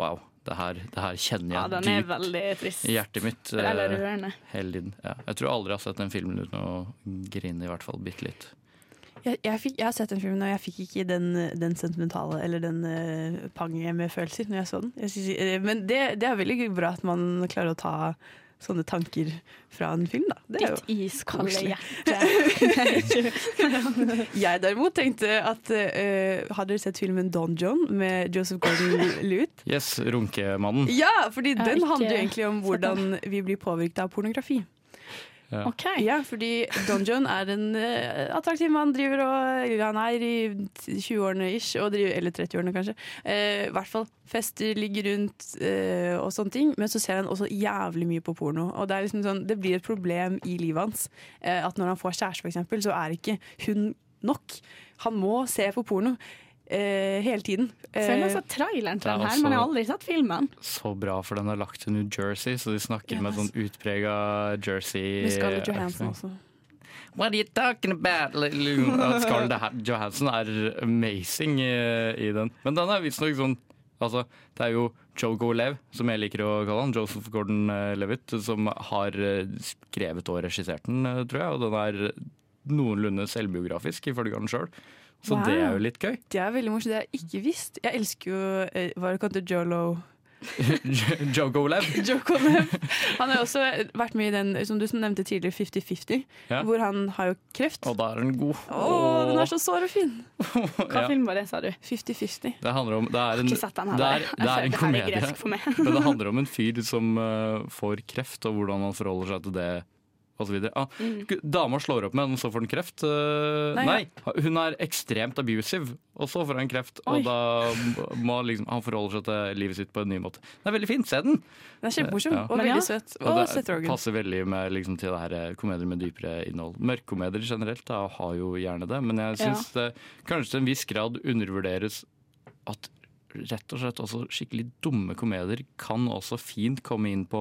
wow, det her, det her kjenner jeg Ja, den er dypt veldig trist. i hjertet mitt. eh, Eller rørende. Hele tiden. Ja. Jeg tror aldri jeg har sett den filmen uten å grine, i hvert fall bitte litt. Jeg, jeg, fikk, jeg har sett den filmen, og jeg fikk ikke den, den sentimentale eller den uh, panget med følelser når jeg så den. Jeg synes, eh, men det, det er veldig bra at man klarer å ta sånne tanker fra en film, da. Det er Ditt iskalde hjerte. Jeg derimot tenkte at uh, Hadde dere sett filmen Don John med Joseph Gordon-Lewitt? Yes, Runkemannen. Ja, fordi den handler jo egentlig om hvordan vi blir påvirket av pornografi. Ja. Okay. Ja, fordi Don John er en uh, attraktiv mann, driver og Han er i 20-årene ish, og driver, eller 30-årene kanskje. Eh, I hvert fall fester, ligger rundt uh, og sånne ting. Men så ser han også jævlig mye på porno. Og det, er liksom sånn, det blir et problem i livet hans. At når han får kjæreste, for eksempel, så er ikke hun nok. Han må se på porno. Eh, hele tiden. Jeg føler altså traileren til den her, men jeg har aldri sett filmen. Så bra, for den er lagt til New Jersey, så de snakker med sånn utprega Jersey Med Scarlett Johansson også. What are you talking about? Scarlett Johansson er amazing i, i den. Men den er visstnok sånn Altså, det er jo Joe Golev, som jeg liker å kalle han, Joseph Gordon-Levitt, som har eh, skrevet og regissert den, eh, tror jeg. Og den er noenlunde selvbiografisk, ifølge han sjøl. Så Wow. det er jo litt gøy. Det er veldig morsomt. Det har jeg ikke visst. Jeg elsker jo eh, Hva er det kalt? Jolo Joe Golev. Joe Golev. Han har også vært med i den som du nevnte tidligere, 50-50, Ja. hvor han har jo kreft. Og da er den god. Å, den er så sår og fin! Hva Ja. film var det, sa du? 50-50. Det handler om Det er en, det er, det er en er komedie. Men det handler om en fyr som uh, får kreft, og hvordan han forholder seg til det. Og så videre. ah, Mm. Dama slår opp med den, så får han kreft. Uh, Nei, nei, hun er ekstremt abusive, og så får han kreft. Oi. Og da må liksom, han forholder seg til livet sitt på en ny måte. Det er veldig fint. Se den! Den er kjempemorsom Ja. og Men ja. søt. Og Og det passer veldig med, liksom, til det her eh, komedier med dypere innhold. Mørkkomedier generelt da, har jo gjerne det, men jeg syns det kanskje til en viss grad undervurderes at rett og slett også skikkelig dumme komedier kan også fint komme inn på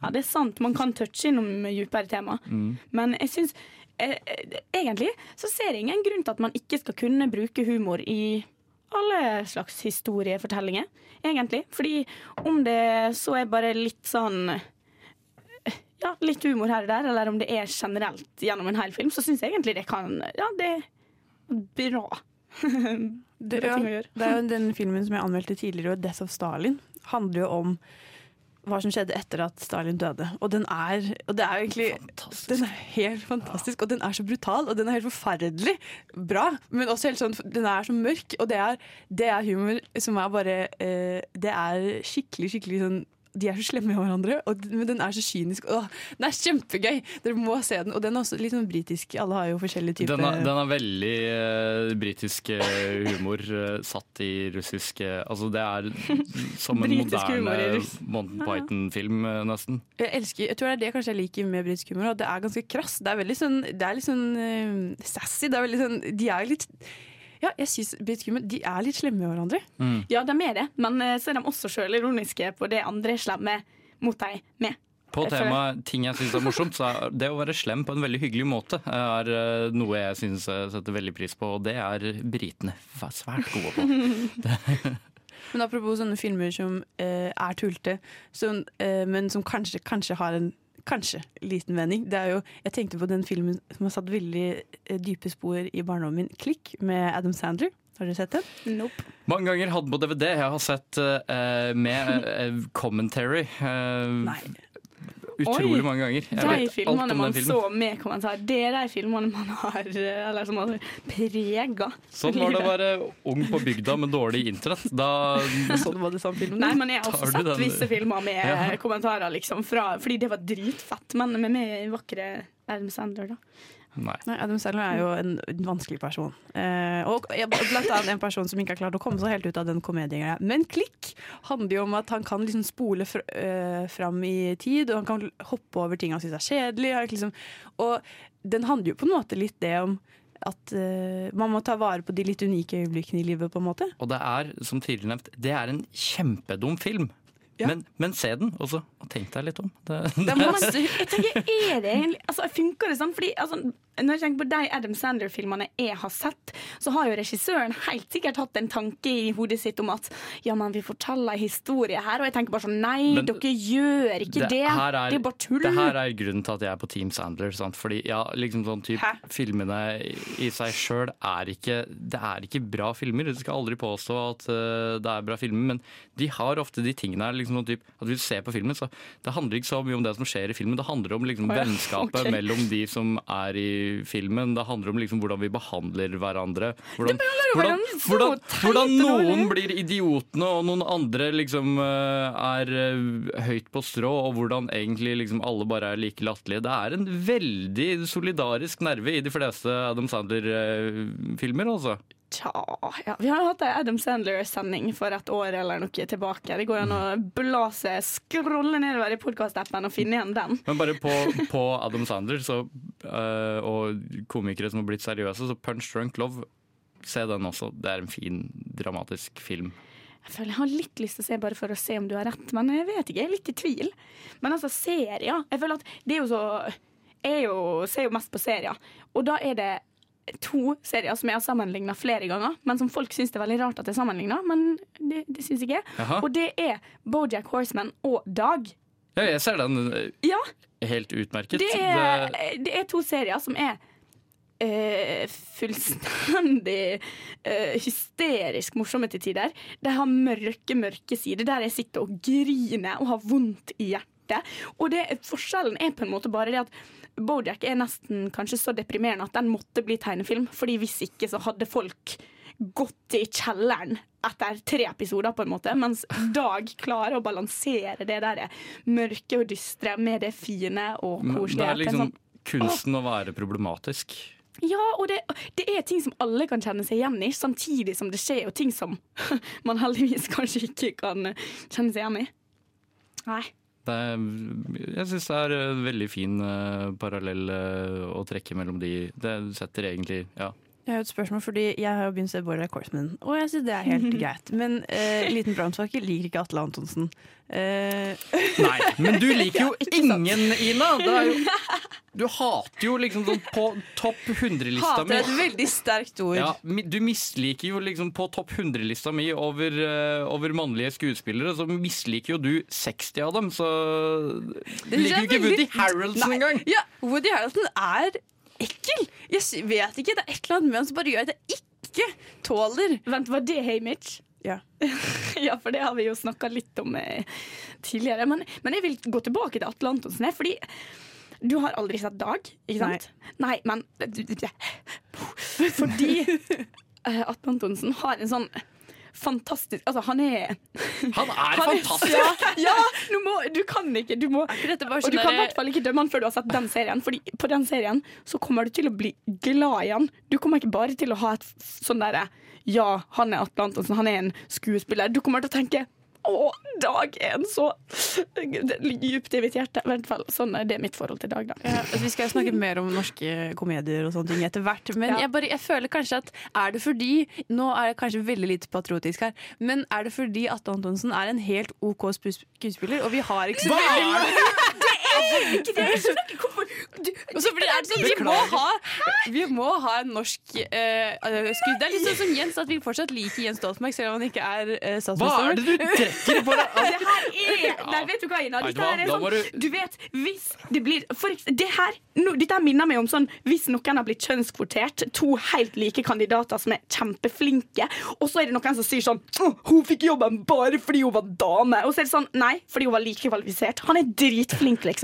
Ja, det er sant. Man kan touche innom dypere tema. mm. Men jeg syns eh, eh, Egentlig så ser jeg ingen grunn til at man ikke skal kunne bruke humor i alle slags historiefortellinger, egentlig. Fordi om det så er bare litt sånn Ja, litt humor her og der, eller om det er generelt gjennom en hel film, så syns jeg egentlig det kan Ja, det er bra. Det, ja, det er jo den filmen som jeg anmeldte tidligere, 'Death of Stalin', handler jo om hva som skjedde etter at Stalin døde. Og den er, og det er egentlig Den er helt fantastisk, og den er så brutal, og den er helt forferdelig bra. Men også helt sånn, den er så mørk, og det er, det er humor som er bare eh, Det er skikkelig, skikkelig sånn de er så slemme med hverandre, og, men den er så kynisk. Åh, den er kjempegøy! Dere må se den. Og den er også litt sånn britisk. Alle har jo forskjellige typer Den den er veldig uh, britisk eh, humor uh, satt i russisk Altså det er som en moderne. Monty Python-film, nesten. Jeg elsker, jeg tror det er det kanskje jeg liker med britisk humor. At det er ganske krass. Det er veldig sånn, det er litt sånn sassy. Det er veldig sånn, de er litt Ja, jeg syns britisk De er litt slemme med hverandre. Ja, de er det, men eh, så er de også sjølironiske på det andre er slemme mot dem med. På temaet ting jeg syns er morsomt, så er det å være slem på en veldig hyggelig måte er eh, noe jeg syns setter veldig pris på, og det er britene svært gode på. Men apropos sånne filmer som eh, er tulte, som, eh, men som kanskje, kanskje har en Kanskje liten vending. Det er jo, jeg tenkte på den filmen som har satt veldig eh, dype spor i barndommen min, 'Klikk', med Adam Sandler. Har dere sett den? Nope. Mange ganger hadde den på DVD. Jeg har sett uh, med uh, commentary. eh, utrolig Oi, mange ganger. Jeg De filmene man filmen. så med kommentar, det er de filmene man har Eller som har prega Sånn var det å være ung på bygda med dårlig internett. Da sånn var det samme filmen. Nei, men jeg har også sett den- visse filmer med Ja. kommentarer, liksom, fra, fordi det var dritfett. Men med meg vakre Adam Sandler, da. Nei. Nei, Adam Sandler er jo en, vanskelig person. Eh, og blant annet en person som ikke har klart å komme seg helt ut av den komedien. Men Klikk handler jo om at han kan liksom spole fr øh, fram i tid, og han kan hoppe over ting han syns er kjedelig. Liksom, og den handler jo på en måte litt det om at uh, man må ta vare på de litt unike øyeblikkene i livet, på en måte. Og det er, som tidligere nevnt, det er en kjempedum film. Men, men se den, og så og tenk deg litt om. Det, Det er masse, jeg tenker, er det egentlig altså, Funker det sånn? Fordi altså, Når jeg tenker på de Adam Sandler-filmene jeg har sett, så har jo regissøren helt sikkert hatt en tanke i hodet sitt om at ja, men vi forteller en historie her. Og jeg tenker bare sånn Nei, Men dere gjør ikke det! her det er bare tull. Det her er grunnen til at jeg er på Team Sandler. Sant? Fordi ja, liksom sånn typ, Filmene i seg sjøl er ikke Det er ikke bra filmer. Du skal aldri påstå at uh, det er bra filmer, men de har ofte de tingene her. Liksom, sånn typ, at hvis du ser på filmen, så Det handler ikke så mye om det som skjer i filmen, det handler om liksom, oh, ja, vennskapet okay. mellom de som er i filmen. Det handler om liksom, hvordan vi behandler hverandre. Hvordan, hvordan, hvordan, hvordan noen blir idiotene, og noen andre liksom eh, er eh, høyt på strå, og hvordan egentlig liksom alle bare er like latterlige. Det er en veldig solidarisk nerve i de fleste Adam Sandler-filmer, altså. Tja, ja. Vi har hatt ei Adam Sandler-sending for et år eller noe tilbake. Det går an å bla seg, scrolle nedover i podkastappen og finne igjen den. Men bare på, på Adam Sandler så, eh, og komikere som har blitt seriøse, så Punch Drunk Love, se den også. Det er en fin, dramatisk film. Jeg føler jeg har litt lyst til å se bare for å se om du har rett, men jeg vet ikke. Jeg er litt i tvil. Men altså, serier Jeg føler at det er jo så Jeg er jo, ser jo mest på serier, og da er det to serier som jeg har sammenligna flere ganger, men som folk syns det er veldig rart at jeg sammenligna. men det, det syns ikke jeg. Og det er Bojack Horseman og Dag. Ja, jeg ser den Ja, helt utmerket. det er, det er to serier som er uh, fullstendig uh, hysterisk morsomme til tider. De har mørke, mørke sider der jeg sitter og griner og har vondt i hjertet. Og det, forskjellen er på en måte bare det at Bojack er nesten kanskje så deprimerende at den måtte bli tegnefilm. Fordi hvis ikke så hadde folk gått i kjelleren etter tre episoder, på en måte. Mens Dag klarer å balansere det der mørke og dystre med det fine og koselige. Det er liksom sånn- kunsten å være problematisk. ja, og det, det er ting som alle kan kjenne seg igjen i, samtidig som det skjer jo ting som man heldigvis kanskje ikke kan kjenne seg igjen i. Nei. Det jeg synes det er veldig fin eh, parallell eh, å trekke mellom de. Det setter egentlig ja, Jeg har et spørsmål, fordi jeg har jo begynt å se Bojack Corsman, og jeg synes det er helt greit. Men uh, Liten brannfakkel liker ikke Atle Antonsen. Uh. Nei, men du liker jo ingen, Ina! Det er jo, du hater jo liksom sånn på topp 100-lista mi. hater er et veldig sterkt ord. Ja, du misliker jo liksom på topp 100-lista mi over, uh, over mannlige skuespillere, så misliker jo du 60 av dem, så liker jo ikke Woody Nei, engang! Ja, Woody Harroldson er ekkel! Jeg vet ikke, det er et eller annet med han som bare gjør at jeg ikke tåler Vent, var det Hamish? Ja. ja, for det har vi jo snakka litt om eh, tidligere. Men, men jeg vil gå tilbake til Atle Antonsen, fordi du har aldri sett Dag, ikke sant? Nei, men Fordi eh, Atle Antonsen har en sånn fantastisk Altså, han er Han er Han fantastisk! Ja, ja du, må, du kan ikke du må, Og du sånn kan i hvert fall ikke dømme han før du har sett den serien. Fordi på den serien så kommer du til å bli glad i han. Du kommer ikke bare til å ha et sånn derre Ja, han er Atle Antonsen, han er en skuespiller. Du kommer til å tenke å, Dag er en så djupt i mitt hjerte. I hvert fall, sånn er det mitt forhold til Dag, da. Ja, altså, vi skal snakke mer om norske komedier og sånne ting etter hvert. Men Ja. jeg, bare, jeg føler kanskje at er det fordi Nå er jeg kanskje veldig lite patriotisk her, men er det fordi Atte Antonsen er en helt OK skuespiller, og vi har ikke så veldig mange Og så blir det sånn, vi, må ha, vi må ha en norsk eh, uh, skudd. Det er litt sånn som Jens, at vi fortsatt liker Jens Stoltenberg, selv om han ikke er uh, Hva er det du trekker på deg? Det her er Nei, vet du hva, Ina? Dette her er sånn du- Du vet, hvis det blir for, det her, no, Dette her minner meg om sånn Hvis noen har blitt kjønnskvotert, to helt like kandidater som er kjempeflinke, og så er det noen som sier sånn Hun fikk jobben bare fordi hun var dame. Og så er det sånn Nei, fordi hun var like kvalifisert. Han er dritflink, liksom.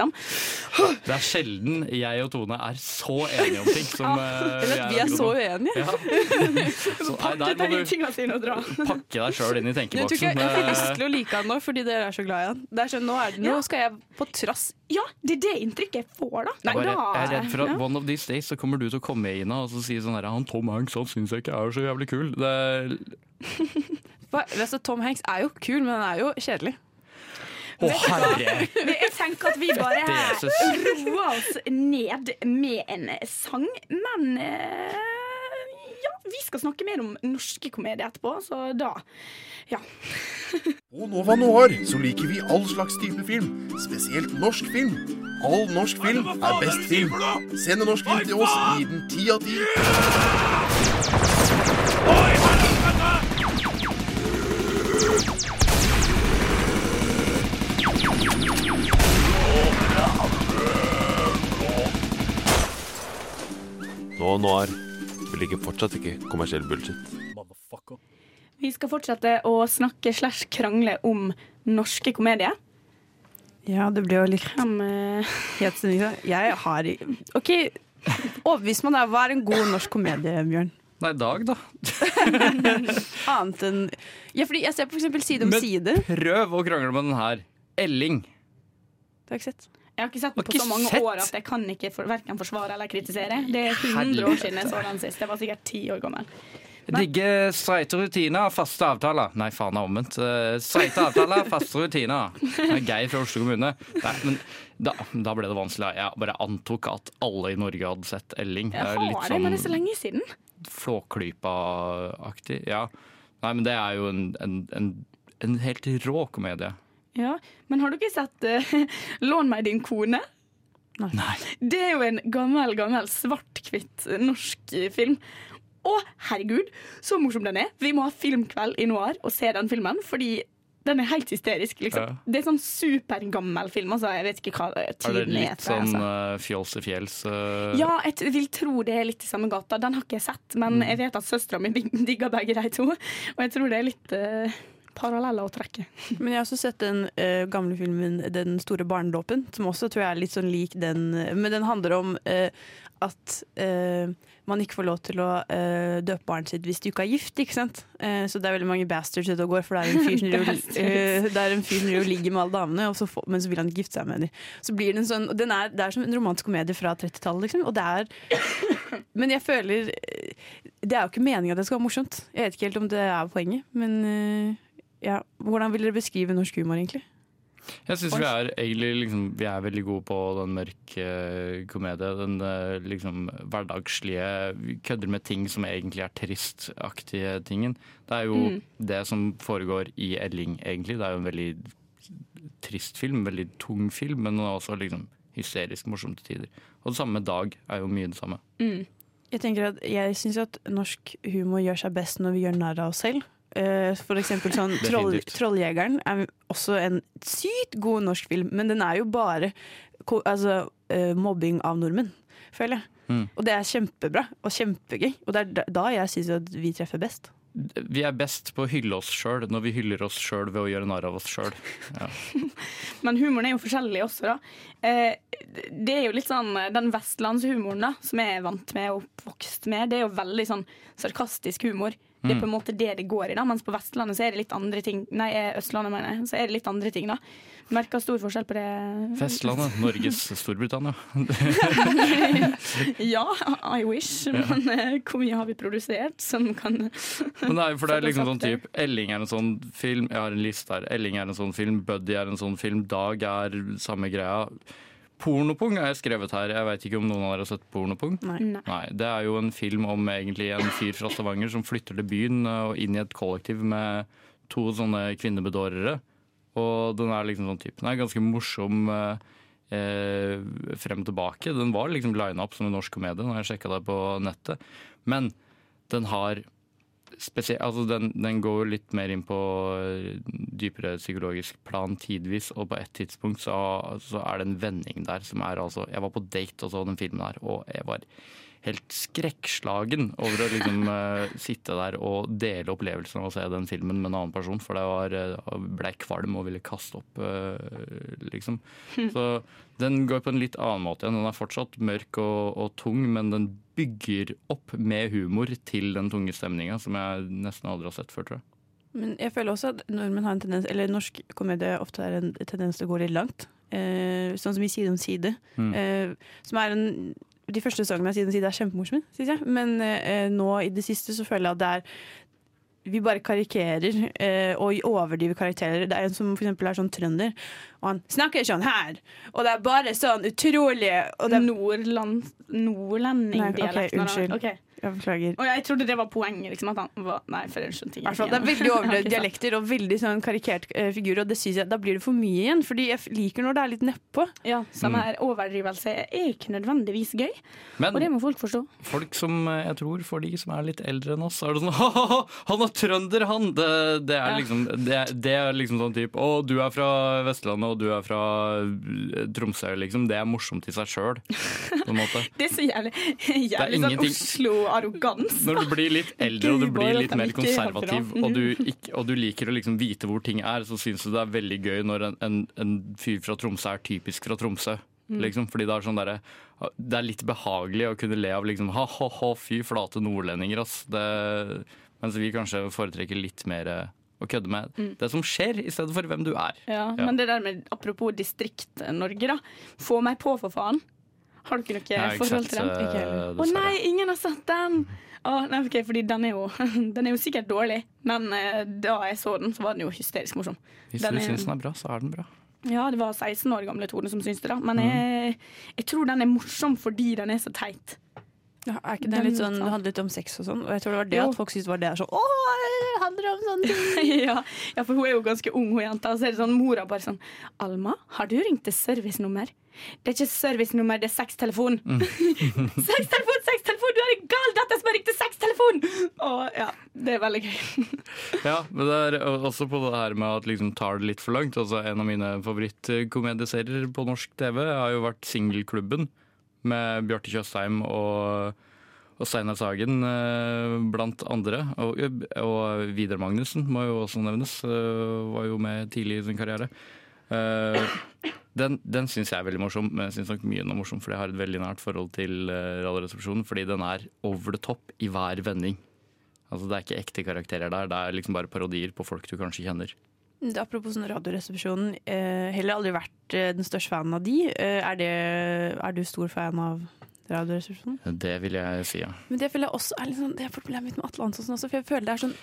Det er sjelden jeg og Tone er så enige om ting som eh, Eller at vi er så uenige. Ja. Så, nei, der er må du pakke deg sjøl inn i Jeg, tenkeboksen. jeg får lyst til å like han nå, fordi dere er så glad i han. Det er sånn, nå, det, nå skal jeg på trass Ja, det er det inntrykket jeg får, da. Nei, da jeg er redd for at one of these days så kommer du til å komme inn og så si sånn her Han Tom Hanks han syns jeg ikke er så jævlig kul. Det er, altså, Tom Hanks er jo kul, men han er jo kjedelig. Å herre! Jeg tenker at vi bare roer oss ned med en sang. Men eh, ja, vi skal snakke mer om norske komedier etterpå, så da ja. På Nova Noir så liker vi all slags type film, spesielt norsk film. All norsk film er best film. Send en norsk film til oss, gi den ti av ti. Nå Noir. Vi liker fortsatt ikke kommersiell bullshit. Vi skal fortsette å snakke slash krangle om norske komedier. Ja, det blir jo litt Hvem eh, het sendinga. Jeg har OK, overbevis meg, da. Hva er en god norsk komedie, Bjørn? Nei, Dag, da. Annet enn Ja, fordi jeg ser på eksempel Side om Men side. prøv å krangle med den her. Elling. Det har jeg ikke sett. Jeg har ikke sett den på så mange sett? år at jeg kan ikke for, verken forsvare eller kritisere. Det er 100 år siden jeg så den sist. Jeg var sikkert ti år gammel. Digge streite rutiner, faste avtaler. Nei, faen, det er omvendt. Eh, Streite avtaler, faste rutiner. Er Geir fra Oslo kommune. Nei, men da, da ble det vanskelig. Jeg bare antok at alle i Norge hadde sett Elling. Jeg har litt det, men det er så sånn lenge siden. Flåklypa-aktig. Ja. Nei, men det er jo en, en, en, en helt rå komedie. Ja, Men har du ikke sett eh, 'Lån meg din kone'? Nei. Det er jo en gammel, gammel svart-hvitt norsk eh, film. Å, herregud, så morsom den er. Vi må ha filmkveld i Noir og se den filmen, fordi den er helt hysterisk. liksom. Ja. Det er sånn supergammel film. altså Jeg vet ikke hva tiden Er det litt heter. sånn altså. fjols i fjells? Uh... Ja, jeg vil tro det er litt i samme gata. Den har ikke jeg sett, men Mm. jeg vet at søstera mi digger begge de to. Og jeg tror det er litt uh, paralleller å trekke. Men jeg har også sett den uh, gamle filmen 'Den store barnedåpen', som også tror jeg er litt sånn lik den. Men den handler om uh, at uh, man ikke får lov til å døpe barnet sitt hvis du ikke er gift. ikke sant? Så det er veldig mange bastards ute og går, for det er en fyr som driver og- ligger med alle damene, så får, men så vil han ikke gifte seg med dem. Så blir det en sånn, den er, Det er som en romantisk komedie fra 30-tallet, liksom. Og det er Men jeg føler Det er jo ikke meninga at det skal være morsomt. Jeg vet ikke helt om det er poenget, men ja. Hvordan vil dere beskrive norsk humor, egentlig? Jeg syns vi er egentlig liksom, vi er veldig gode på den mørke komedien, komedie. Den eh, liksom hverdagslige Vi kødder med ting som egentlig er tristaktige tingen. Det er jo Mm. det som foregår i Elling, egentlig. Det er jo en veldig trist film, veldig tung film, men den er også liksom hysterisk morsom til tider. Og det samme med Dag er jo mye det samme. Jeg tenker at jeg syns at norsk humor gjør seg best når vi gjør narr av oss selv. Eh, For eksempel sånn troll, 'Trolljegeren' er også en sykt god norsk film, men den er jo bare altså, eh, mobbing av nordmenn, føler jeg. Mm. Og det er kjempebra og kjempegøy, og det er da- jeg syns at vi treffer best. Vi er best på å hylle oss sjøl når vi hyller oss sjøl ved å gjøre narr av oss sjøl. Ja. Men humoren er jo forskjellig også, da. Eh, det er jo litt sånn Den vestlandshumoren da, som jeg er vant med og oppvokst med, det er jo veldig sånn sarkastisk humor. Det er på en måte det det går i, da, mens på Vestlandet så er det litt andre ting. Nei, eh, Østlandet, mener jeg. Så er det litt andre ting, da. Merker stor forskjell på det. Vestlandet, Norges Storbritannia. Ja, I wish. Men eh, hvor mye har vi produsert som kan Men er, for det er liksom sånn type typ Elling er en sånn film, jeg har en liste her. Elling er en sånn film, Buddy er en sånn film, Dag er samme greia. Pornopung er skrevet her. Jeg veit ikke om noen av dere har sett Pornopung? Nei. Nei. Det er jo en film om egentlig en fyr fra Stavanger som flytter til byen og inn i et kollektiv med to sånne kvinnebedårere. Og den er liksom sånn type Den er ganske morsom eh, eh, frem og tilbake. Den var liksom lina opp som en norsk komedie når jeg sjekka det på nettet. Men den har spesielt, altså den, den går litt mer inn på eh, dypere psykologisk plan tidvis, og på et tidspunkt så, så er det en vending der som er altså Jeg var på date og så den filmen her, og jeg var helt skrekkslagen over å liksom eh, sitte der og dele opplevelsen av å se den filmen med en annen person, for det var, uh, ble kvalm og ville kaste opp, eh, liksom. Så den går på en litt annen måte igjen. Den er fortsatt mørk og, og tung, men den bygger opp med humor til den tunge stemninga, som jeg nesten aldri har sett før, tror jeg. Men jeg føler også at nordmenn har en tendens Eller norsk komedie ofte har en tendens til å gå litt langt. Eh, sånn som i Side om side. Mm. Eh, som er en De første sangene av Side om side er kjempemorsomme, syns jeg. Men eh, nå i det siste så føler jeg at det er vi bare karikerer eh, og overdriver karakterer. Det er en som for er sånn trønder, og han snakker sånn her. Og det er bare sånn utrolig og det Nordland. Nei, unnskyld. Ok. Jeg beklager. Og jeg trodde det var poenget. Liksom, at han var, nei, for jeg skjønte I det er veldig overdrevet dialekter og veldig sånn karikert uh, figur, og det synes jeg, da blir det for mye igjen. Fordi jeg liker når det er litt nedpå. Ja, samme Mm. her. Overdrivelse er ikke nødvendigvis gøy, og det må folk forstå. folk som eh, jeg tror, for de som er litt eldre enn oss, er det sånn Ha-ha-ha, han er trønder, han! Det, det, er, Ja. liksom, det, det er liksom sånn type Å, du er fra Vestlandet, og du er fra eh, Tromsø, liksom. Det er morsomt i seg sjøl, på en måte. Det er så jævlig, jævlig sånn ingenting- Oslo-arrogans. Når du blir litt eldre og du blir litt mer er konservativ, og du, ikke, og du liker å liksom vite hvor ting er, så syns du det er veldig gøy når en, en, en fyr fra Tromsø er typisk fra Tromsø. Mm. Liksom, fordi det er sånn der, Det er litt behagelig å kunne le av liksom ha-ha-ha, fy flate nordlendinger, ass. Det, mens vi kanskje foretrekker litt mer eh, å kødde med det som skjer, i stedet for hvem du er. Mm. Ja, Ja. Men det der med apropos Distrikt-Norge, da. Få meg på, for faen. Har dere noe forhold til den? eh, Ikke heller. Å nei, ingen har sett den! Å, nei, okay, fordi den er, jo, den er jo sikkert dårlig, men eh, da jeg så den, så var den jo hysterisk morsom. Hvis Den du er- syns den er bra, så er den bra. Ja, det var 16 år gamle Tone som syntes det, da. Men Mm. jeg, jeg tror den er morsom fordi den er så teit. Ja, er ikke den, Den- litt sånn, det handler litt om sex og sånn? Og jeg tror det var det Jo. at folk syntes var det sånn Å, det handler om sånne ting! ja, ja, for hun er jo ganske ung, hun jenta. Og så er det sånn mora bare sånn Alma, har du ringt til servicenummer? Det er ikke servicenummer, det er sextelefon. Mm. sextelefon, sextelefon! Du er en gal datter som har ringt til sextelefon! Og ja, det er veldig gøy. Ja, men det er også på det her med at liksom tar det litt for langt. Altså, en av mine favorittkomedieserier på norsk TV har jo vært Singelklubben med Bjarte Tjøstheim og, og Steinar Sagen eh, blant andre. Og, og Vidar Magnussen må jo også nevnes. eh, Var jo med tidlig i sin karriere. Den, den syns jeg er veldig morsom, men jeg syns nok mye den er morsom fordi jeg har et veldig nært forhold til eh, Radioresepsjonen. Fordi den er over the top i hver vending. Altså Det er ikke ekte karakterer der, det er liksom bare parodier på folk du kanskje kjenner. Det, apropos sånn Radioresepsjonen, eh, heller aldri vært eh, den største fanen av de. Eh, er, det, er du stor fan av Radioresepsjonen? Det vil jeg si, ja. Men det føler jeg også er sånn, det er problemet mitt med Atle Antonsen også, for jeg føler det er sånn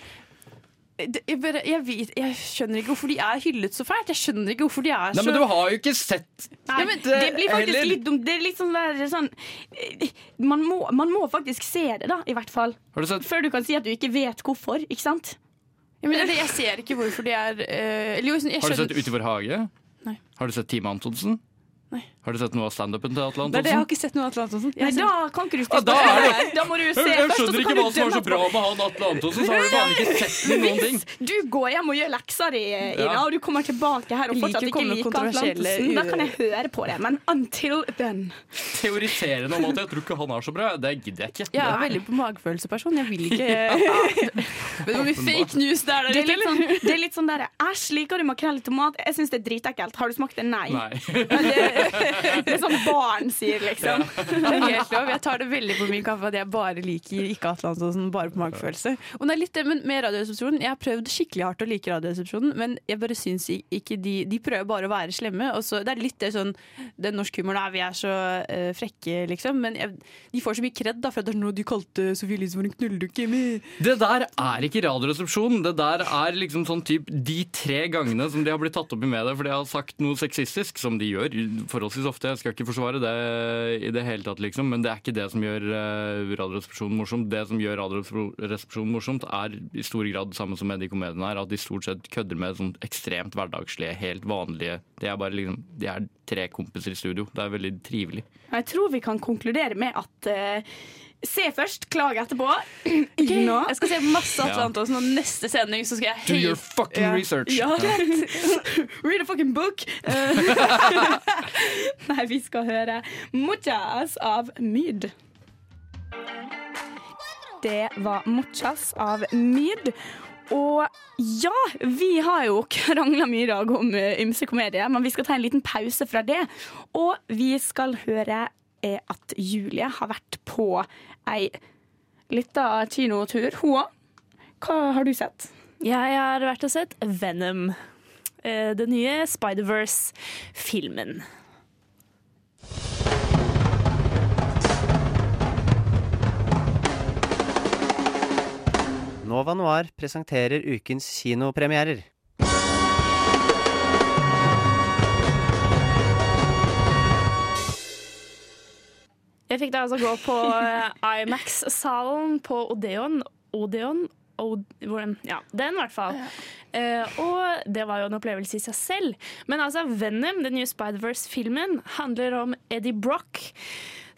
jeg, bare, jeg, vet, jeg skjønner ikke hvorfor de er hyllet så fælt. Jeg skjønner ikke hvorfor de er så Nei, men du har jo ikke sett Nei, men det blir faktisk heller. litt dumt. Det er litt sånn der sånn eh, man, må, man må faktisk se det, da, i hvert fall. Har du sett Før du kan si at du ikke vet hvorfor, ikke sant? ja, men Jeg ser ikke hvorfor de er eh, eller, jo, jeg Har du sett Utenfor i vår hage? Nei. Har du sett Time Antonsen? Nei. Har du sett noe av standupen til Atle Antonsen? Nei, det, jeg har ikke sett noe av Atle Antonsen. Jeg Nei, da kan ikke du Ja, spise da det- Da må du jo se jeg først, og skjønner ikke hva som var så bra med han Atle Antonsen, så har du faen ikke sett noen ting. Hvis du går hjem og gjør leksa di, Ina, Ja. og du kommer tilbake her og fortsatt ikke liker Atle Antonsen, da kan jeg høre på det. Men until then Teoriserende om at jeg tror ikke han er så bra, det gidder jeg ikke. Jeg er veldig på magefølelseperson. Jeg vil ikke Men hvor mye fake news det er der er ute, litt sånn, det er litt sånn der Æsj, liker du makrell i tomat? Jeg syns det er dritekkelt. Har du smakt det? Nei. Nei. Det, som er sånn barn sier, liksom. Det er helt lov. Jeg tar det veldig på min kaffe at jeg bare liker ikke Atle Antonsen, bare på magefølelse. Og det er litt det, men med Radioresepsjonen Jeg har prøvd skikkelig hardt å like Radioresepsjonen, men jeg bare syns ikke de De prøver bare å være slemme. Og så, det er litt det sånn Den norske humoren er vi er så uh, frekke, liksom. Men jeg, de får så mye kred da, for at det er noe de kalte Sofie Elise for en knulledukke. Det der er ikke Radioresepsjonen. Det der er liksom sånn typ de tre gangene som de har blitt tatt opp i media fordi jeg har sagt noe sexistisk, som de gjør forholdsvis ofte. Jeg skal ikke forsvare det i det hele tatt, liksom, men det er ikke det som gjør eh, Radioresepsjonen morsomt. Det som gjør Radioresepsjonen morsomt, er i stor grad samme som med de komediene her, at de stort sett kødder med sånn ekstremt hverdagslige, helt vanlige Det er bare liksom De er tre kompiser i studio. Det er veldig trivelig. Jeg tror vi kan konkludere med at eh, Se først, klag etterpå. Okay. No. Jeg skal se masse Atlantos Ja. Og neste sending så skal jeg Do your fucking Ja. research. Ja, Read a fucking book! Eh, Nei, vi skal høre Muchas av Myd. Det var Muchas av Myd. Og ja, vi har jo krangla mye i dag om eh, ymse komedier, men vi skal ta en liten pause fra det. Og vi skal høre eh, at Julie har vært på ei lita kinotur. Hun òg. Hva har du sett? Jeg har vært og sett Venom. eh, Den nye Spider-Verse-filmen. Nova Noir presenterer ukens kinopremierer. Jeg fikk da altså gå på eh, IMAX-salen på Odeon. Odeon? Od den, ja, den i hvert fall. Uh, og det var jo en opplevelse i seg selv. Men altså, Venom, den nye Spider-Verse-filmen, handler om Eddie Brock.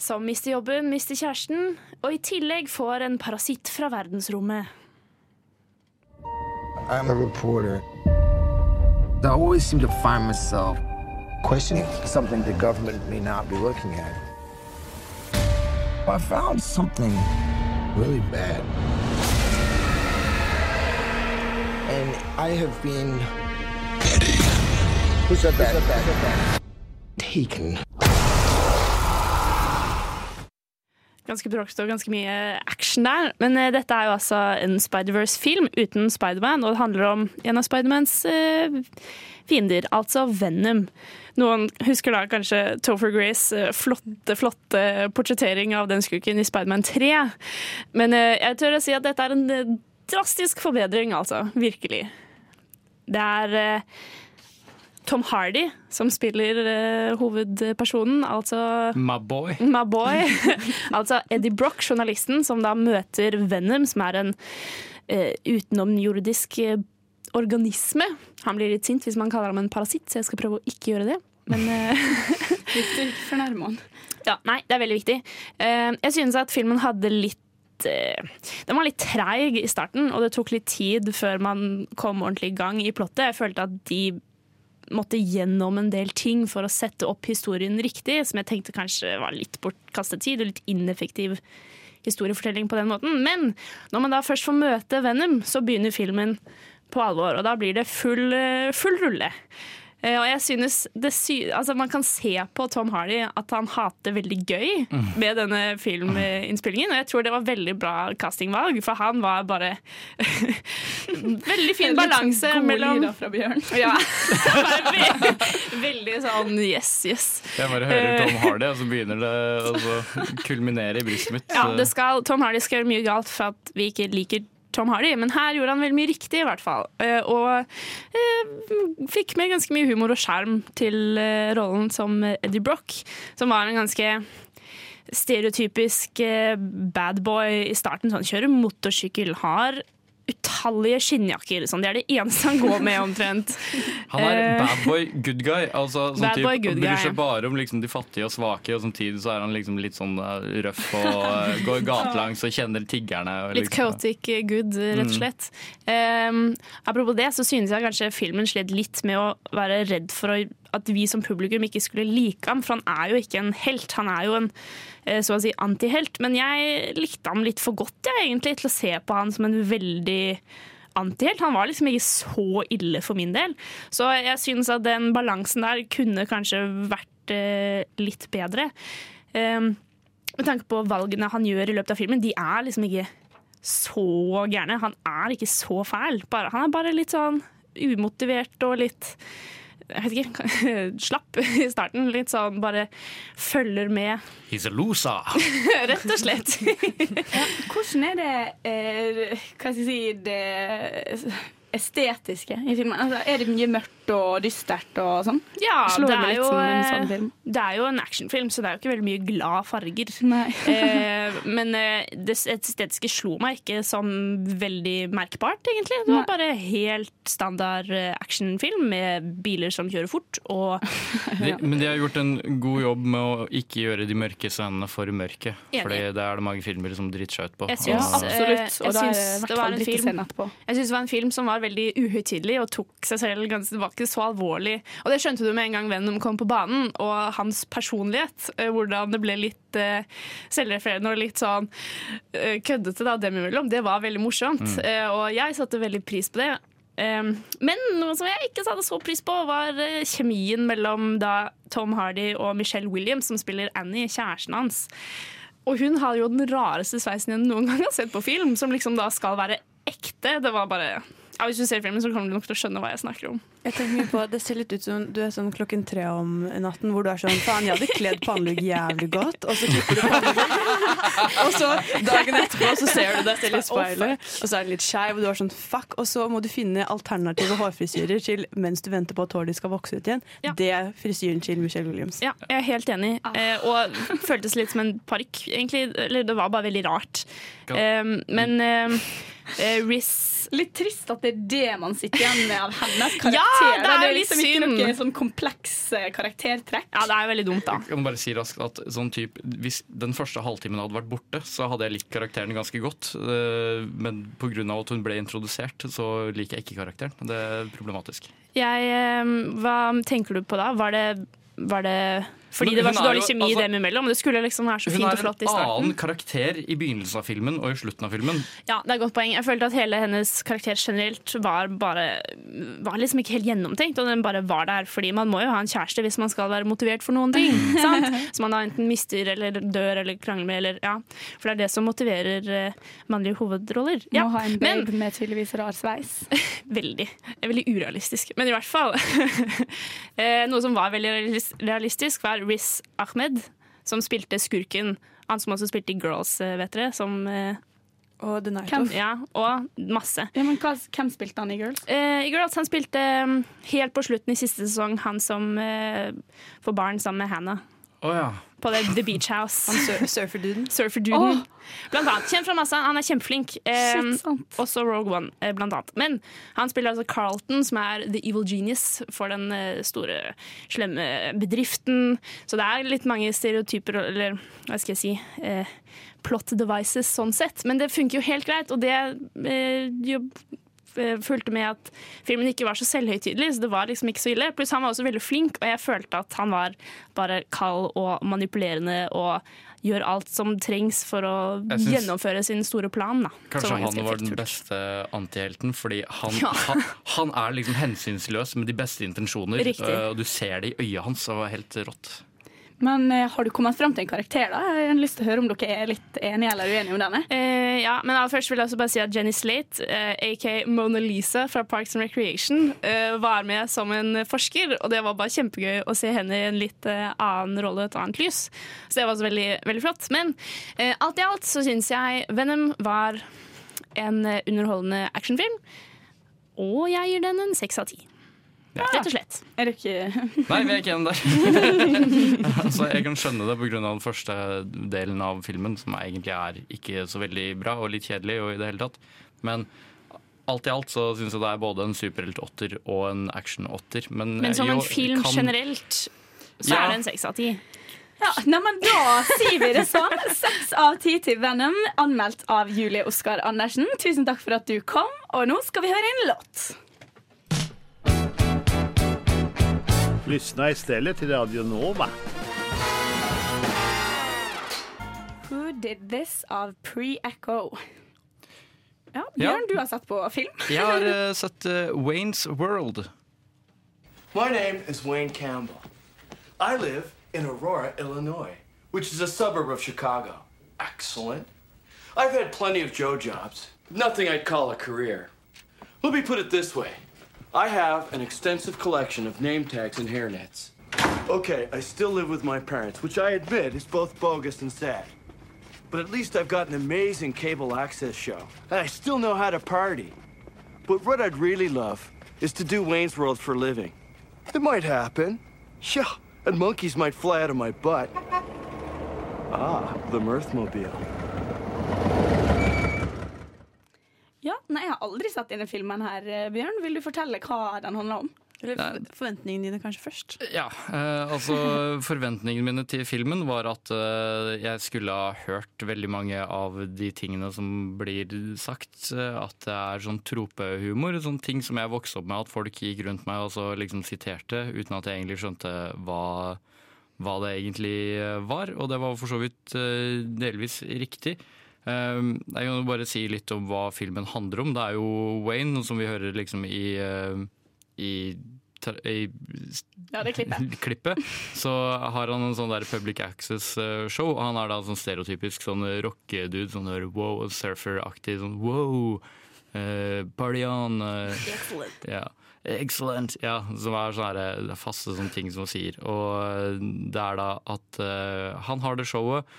Som mister jobben, mister kjæresten, og i tillegg får en parasitt fra verdensrommet. I'm a reporter. I always seem to find myself questioning something the government may not be looking at. I found something really bad. And I have been. Who said that? Who said that? Taken. Ganske bråkete og ganske mye action der. Men uh, dette er jo altså en Spider-Verse-film uten Spider-Man, og det handler om en av Spidermans uh, fiender, altså Venom. Noen husker da kanskje Topher Grace eh, flotte, flotte portrettering av den skurken i Spiderman 3. Men jeg tør å si at dette er en drastisk forbedring, altså. Virkelig. Det er Tom Hardy som spiller uh, hovedpersonen, altså My boy. My boy. altså Eddie Brock, journalisten, som da møter Venom, som er en uh, utenomjordisk eh, organisme. Han blir litt sint hvis man kaller ham en parasitt, så jeg skal prøve å ikke gjøre det. Men du fornærme han. ja, nei, det er veldig viktig. Eh, jeg synes at filmen hadde litt den var litt treig i starten, og det tok litt tid før man kom ordentlig i gang i plottet. Jeg følte at de måtte gjennom en del ting for å sette opp historien riktig, som jeg tenkte kanskje var litt bortkastet tid og litt ineffektiv historiefortelling på den måten. Men når man da først får møte Venom, så begynner filmen på alvor, og da blir det full, eh, full rulle. Eh, Og jeg synes det sy altså Man kan se på Tom Hardy at han hater veldig gøy med denne filminnspillingen. Og jeg tror det var veldig bra castingvalg, for han var bare Veldig fin balanse mellom Litt gode lyder fra Bjørn. Ja. Veldig sånn yes, yes. Jeg bare hører Eh, Tom Hardy, og så begynner det å kulminere i brystet mitt. Ja, det skal, Tom Hardy skal gjøre mye galt for at vi ikke liker Tom Hardy, men her gjorde han veldig mye riktig, i hvert fall. Eh, og eh, fikk med ganske mye humor og skjerm til eh, rollen som Eddie Brock, som var en ganske stereotypisk bad boy i starten. Sånn, kjører motorsykkel, har utallige skinnjakker. Sånn, det er det eneste han går med, omtrent. Han er Eh, bad boy, good guy. Altså, sånn Bad typ, boy, good bryr seg bare om liksom, de fattige og svake, og samtidig så er han liksom litt sånn eh, røff og uh, går gatelangs og kjenner tiggerne. Og, Litt liksom, chaotic good, rett og Mm. slett. Um, apropos det, så synes jeg kanskje filmen slet litt med å være redd for å, at vi som publikum ikke skulle like ham, for han er jo ikke en helt. Han er jo en eh, så å si antihelt. Men jeg likte ham litt for godt, jeg, egentlig, til å se på han som en veldig antihelt. Han var liksom ikke så ille for min del. Så jeg synes at den balansen der kunne kanskje vært eh, litt bedre. Um, med tanke på valgene han gjør i løpet av filmen, de er liksom ikke så gærne. Han er ikke så fæl. Han er bare litt sånn umotivert og litt jeg vet ikke, slapp i starten. Litt sånn bare følger med, He's a loser! rett og slett. Hvordan er det eh, Hva skal jeg si det estetiske i filmen? Altså, er det mye mørkt og dystert og sånn? Ja, Slår det er, litt jo, som en sånn film. det er jo en actionfilm, så det er jo ikke veldig mye glad farger. eh, men eh, det estetiske slo meg ikke som veldig merkbart, egentlig. Det var Nei. bare helt standard eh, actionfilm med biler som kjører fort, og De, men de har gjort en god jobb med å ikke gjøre de mørke scenene for mørke. Enig. Fordi det er det mange filmer som driter seg ut på. Jeg syns, Og- absolutt, eh, og jeg syns det var en film. Jeg synes det var en film som var veldig uhøytidelig og tok seg selv ganske var ikke så alvorlig. Og det skjønte du med en gang Venom kom på banen, og hans personlighet. eh, Hvordan det ble litt eh, selvrefererende og litt sånn eh, køddete da, dem imellom. Det var veldig morsomt, Mm. eh, og jeg satte veldig pris på det. Men noe som jeg ikke satte så pris på, var eh, kjemien mellom da Tom Hardy og Michelle Williams, som spiller Annie, kjæresten hans. Og hun har jo den rareste sveisen jeg noen gang har sett på film, som liksom da skal være ekte. Det var bare ja, Hvis du ser filmen, så kommer du nok til å skjønne hva jeg snakker om. Jeg tenker mye på, Det ser litt ut som du er sånn klokken tre om natten hvor du er sånn Faen, jeg hadde kledd pannelugg jævlig godt, og så klipper du pannelugg. Og så dagen etterpå så ser du deg selv i speilet, og så er det litt skeiv, og du er sånn fuck. Og så må du finne alternative hårfrisyrer til mens du venter på at håret ditt skal vokse ut igjen. Det er frisyren til Michelle Williams. Ja, jeg er helt enig. Eh, og føltes litt som en parykk, egentlig. Eller det var bare veldig rart. Um, men um, eh, Riz Litt trist at det er det man sitter igjen med av hennes Ja, karakter. det er da. litt liksom ikke synd. noe sånn kompleks eh, karaktertrekk. Ja, det er veldig dumt, da. Jeg kan bare si raskt at sånn typ, Hvis den første halvtimen hadde vært borte, så hadde jeg likt karakteren ganske godt. eh, Men pga. at hun ble introdusert, så liker jeg ikke karakteren. Det er problematisk. Jeg, um, hva tenker du på da? Var det, var det fordi Men det var så dårlig jo- kjemi altså- dem imellom? Det skulle liksom være så fint og flott i starten. Hun er en annen karakter i begynnelsen av filmen og i slutten av filmen. Ja, det er et godt poeng. Jeg følte at hele hennes karakter generelt var bare Var liksom ikke helt gjennomtenkt, og den bare var der fordi man må jo ha en kjæreste hvis man skal være motivert for noen ting. sant? Som man da enten mister eller dør eller krangler med, eller ja. For det er det som motiverer eh, mannlige hovedroller. Ja. Må ha en Men med tydeligvis rar sveis. veldig, veldig urealistisk. Men i hvert fall. Eh, Noe som var veldig realistisk, var Riz Ahmed, som spilte skurken. Han som også spilte i Girls, eh, vet dere. Som, eh, Og The Night Off. Of. ja, og masse. Ja, men hva, hvem spilte han i Girls? Eh, I Girls han spilte mm, helt på slutten i siste sesong han som eh, får barn sammen med Hannah. Å ja. På det, The Beach House. Surferduden. Oh. Blant annet. Kjent fra masse. Han er kjempeflink. Um, Shit, også Rogue One, eh, blant annet. Men han spiller altså Carlton, som er the evil genius for den eh, store, slemme bedriften. Så det er litt mange stereotyper, eller hva skal jeg si eh, Plot devices sånn sett. Men det funker jo helt greit, og det eh, eh, fulgte med at filmen ikke var så selvhøytidelig, så det var liksom ikke så ille. Pluss han var også veldig flink, og jeg følte at han var bare kald og manipulerende og gjør alt som trengs for å gjennomføre sin store plan. Da, Kanskje var han var den beste antihelten, fordi han, Ja. han, han er liksom hensynsløs med de beste intensjoner. Riktig. øh, Og du ser det i øyet hans, og helt rått. Men eh, har du kommet frem til en karakter, da? Jeg har lyst til å høre om dere er litt enige eller uenige om denne. Eh, ja, men aller først vil jeg også bare si at Jenny Slate, eh, AK Mona Lisa fra Parks and Recreation, eh, var med som en forsker, og det var bare kjempegøy å se henne i en litt eh, annen rolle, et annet lys. Så det var også veldig, veldig flott. Men eh, alt i alt så syns jeg Venom var en underholdende actionfilm. Og jeg gir den en seks av ti. Rett og slett. Er du ikke Nei, vi er ikke enige der. altså, jeg kan skjønne det pga. den første delen av filmen, som egentlig er ikke så veldig bra og litt kjedelig. og i det hele tatt. Men alt i alt så syns jeg det er både en superhelt-åtter og en actionåtter. Men, Men som jo, en film kan- generelt, så Ja. er det en seks av ti. Ja, nei, men Da sier vi det sånn. Seks av ti til Venom, anmeldt av Julie Oskar Andersen. Tusen takk for at du kom, og nå skal vi høre en låt. Lyssna istället till Radio Nova. Who Did This av Pre-Echo. Ja, Ja. Bjørn, du har sett på film. Jeg har eh, sett eh, Waynes World. My name is Wayne Campbell. I live in Aurora, Illinois, which is a suburb of Chicago. Excellent. I've had plenty of Joe jobs, nothing I'd call a career. Let me put it this way I have an extensive collection of name tags and hairnets. Okay, I still live with my parents, which I admit is both bogus and sad. But at least I've got an amazing cable access show, and I still know how to party. But what I'd really love is to do Wayne's World for a living. It might happen. Yeah, and monkeys might fly out of my butt. Ah, the Mirthmobile. Nei, Jeg har aldri sett denne filmen her, eh, Bjørn. Vil du fortelle hva den handler om? Eller for- forventningene dine kanskje først? Ja, eh, altså Forventningene mine til filmen var at eh, jeg skulle ha hørt veldig mange av de tingene som blir sagt. eh, at det er sånn tropehumor, sånn ting som jeg vokste opp med at folk gikk rundt meg og så liksom siterte, uten at jeg egentlig skjønte hva, hva det egentlig eh, var. Og det var for så vidt eh, delvis riktig. Eh, Jeg kan jo bare si litt om hva filmen handler om. Det er jo Wayne, som vi hører liksom i, eh, i, i Ja, det klippet. klippet, så har han en sånn der public access-show. Han er da sånn stereotypisk sånn rockedude, sånn der wow, surfer-aktig, sånn wow, eh, party on. eh, Excellent. Ja. Excellent. Ja, som er sånne faste sånne ting som han sier. Og eh, det er da at uh, han har det showet, eh,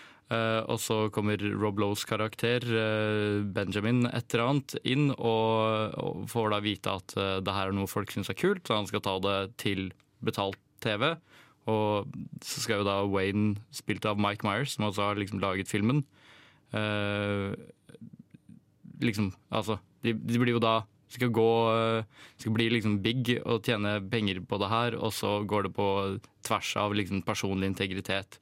og så kommer Rob Lowe's karakter, eh, Benjamin, et eller annet, inn og, får da vite at eh, det her er noe folk syns er kult, så han skal ta det til betalt TV. Og så skal jo da Wayne, spilt av Mike Myers, som også har liksom laget filmen eh, Liksom, altså de, de blir jo da skal gå eh, Skal bli liksom big og tjene penger på det her, og så går det på tvers av liksom personlig integritet.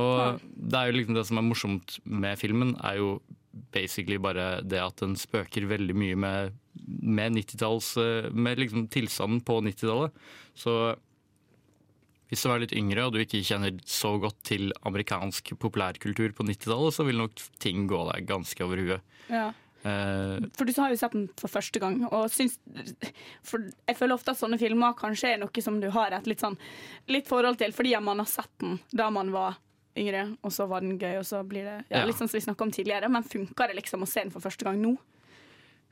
Og det er jo liksom det som er morsomt med filmen, er jo basically bare det at den spøker veldig mye med, med 90-talls eh, Med liksom tilstanden på 90-tallet. Så hvis du er litt yngre og du ikke kjenner så godt til amerikansk populærkultur på 90-tallet, så vil nok ting gå deg ganske over huet. Ja. Eh, For du har jo sett den for første gang, og syns For jeg føler ofte at sånne filmer kanskje er noe som du har et litt sånn litt forhold til fordi man har sett den da man var yngre, og så var den gøy, og så blir det ja, litt sånn som vi snakka om tidligere. Men funker det liksom å se den for første gang nå?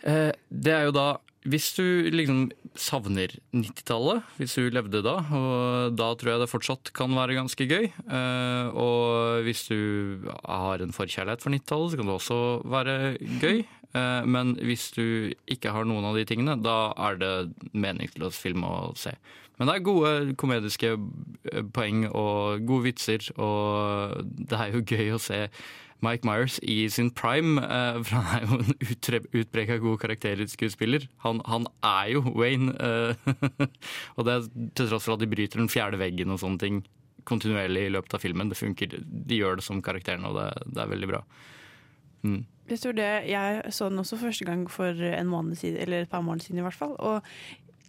Eh, det er jo da Hvis du liksom savner 90-tallet, hvis du levde da, og da tror jeg det fortsatt kan være ganske gøy. Eh, og hvis du har en forkjærlighet for 90-tallet, så kan det også være gøy. Eh, men hvis du ikke har noen av de tingene, da er det meningsløs film å se. Men det er gode komediske eh, poeng og gode vitser, og det er jo gøy å se Mike Myers i sin prime, eh, for han er jo en utpreka god karakterskuespiller. Han, han er jo Wayne, og det er til tross for at de bryter den fjerde veggen og sånne ting kontinuerlig i løpet av filmen. Det funker, De gjør det som karakterene, og det, det er veldig bra. Mm. Jeg tror det, jeg så den også første gang for en måned siden, eller et par måneder siden i hvert fall. Og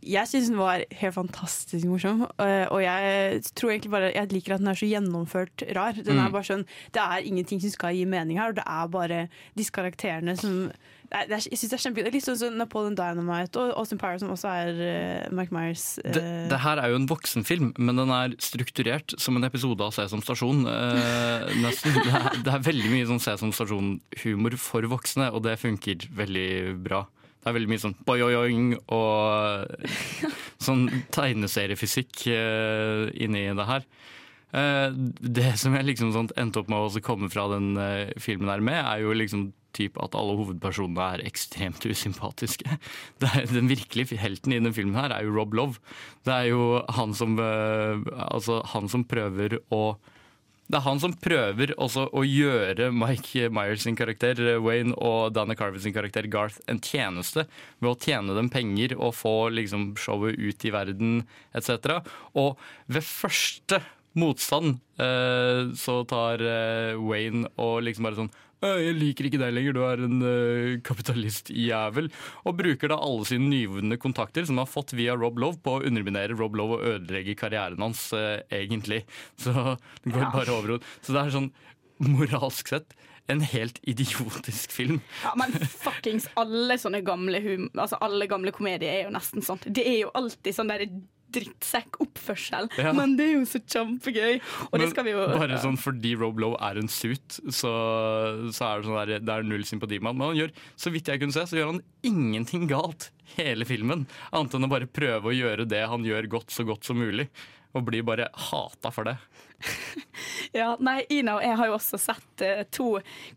jeg syns den var helt fantastisk morsom. eh, Og jeg tror egentlig bare Jeg liker at den er så gjennomført rar. Den er Mm. bare sånn Det er ingenting som skal gi mening her, og det er bare disse karakterene som er, Jeg synes det er kjempegøy. Litt sånn som Napoleon Dynamite og Austin Power, som også er uh, Mike Myers. Uh. Det, det her er jo en voksenfilm, men den er strukturert som en episode av Sesam Stasjon. Uh, nesten. Det er, det er veldig mye sånn Sesam Stasjon-humor for voksne, og det funker veldig bra. Det er veldig mye sånn boing og sånn tegneseriefysikk uh, inni det her. Uh, det som jeg liksom sånn endte opp med å komme fra den uh, filmen her med, er jo liksom typ at alle hovedpersonene er ekstremt usympatiske. Er, den virkelige helten i denne filmen her er jo Rob Love. Det er jo han som, eh, altså, han som prøver å det er han som prøver å gjøre Mike Myers sin karakter eh, Wayne og Dana Carver sin karakter Garth en tjeneste ved å tjene dem penger og få liksom, showet ut i verden etc. Og ved første motstand eh, så tar Wayne og liksom bare sånn «Øh, jeg liker ikke deg lenger, du er en uh, kapitalistjævel. Og bruker da alle sine nyvunne kontakter som han har fått via Rob Love, på å underminere Rob Love og ødelegge karrieren hans, egentlig. Så det går Ja. bare over. Så det er sånn moralsk sett en helt idiotisk film. Ja, men fuckings alle sånne gamle hum Altså alle gamle komedier er jo nesten sånn. Det er jo alltid sånn der drittsekk-oppførsel, Ja. men det er jo så kjempegøy. Og det skal vi jo Bare sånn fordi Rob Lowe er en suit, så, så er det sånn der, det er null sympati med han. Men han gjør, så vidt jeg kunne se, så gjør han ingenting galt hele filmen. Annet enn å bare prøve å gjøre det han gjør godt så godt som mulig. Og blir bare hata for det. Ja, nei, Ina og jeg har jo også sett uh, to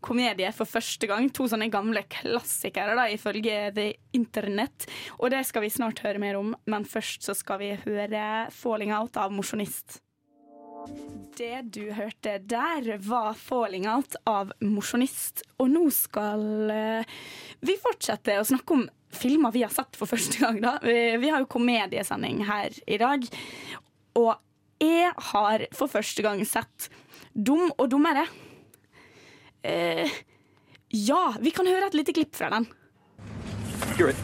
komedier for første gang. To sånne gamle klassikere, da, ifølge The Internett. Og det skal vi snart høre mer om, men først så skal vi høre 'Falling Out' av Mosjonist. Det du hørte der, var 'Falling Out' av Mosjonist. Og nå skal uh, vi fortsette å snakke om filmer vi har sett for første gang. da. Vi har jo komediesending her i dag. Og jeg har for første gang sett Dum og dummere. Eh, ja, vi kan høre et lite klipp fra den. You're it.